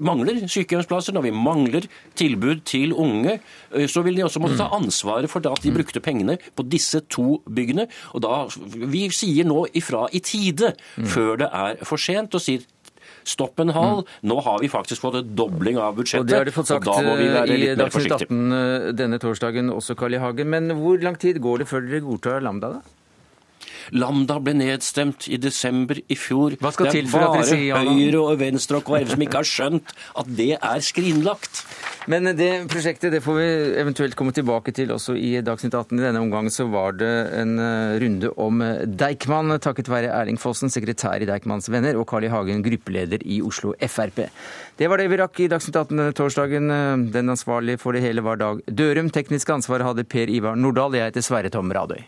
mangler sykehjemsplasser, når vi mangler tilbud til unge, så vil de også måtte ta ansvaret for at de mm. brukte pengene på disse to byggene. Og da, Vi sier nå ifra i tide, mm. før det er for sent, og sier Stopp en hal. Nå har vi faktisk fått en dobling av budsjettet. Og Det har du fått sagt eh, i Dagsnytt 18 eh, denne torsdagen også, Carl I. Hagen. Men hvor lang tid går det før dere godtar Lambda, da? Lambda ble nedstemt i desember i fjor. Hva skal til for at dere sier ja? Det er bare Høyre og Venstre og KrF som ikke har skjønt at det er skrinlagt. Men det prosjektet det får vi eventuelt komme tilbake til også i Dagsnytt 18. I denne omgang så var det en eh, runde om Deichman, takket være Erling Fossen, sekretær i Deichmans Venner, og Carl I. Hagen, gruppeleder i Oslo Frp. Det var det vi rakk i Dagsnytt 18 torsdagen. Den ansvarlige for det hele var Dag Dørum. Teknisk ansvar hadde Per Ivar Nordahl. Jeg heter Sverre Tom Radøy.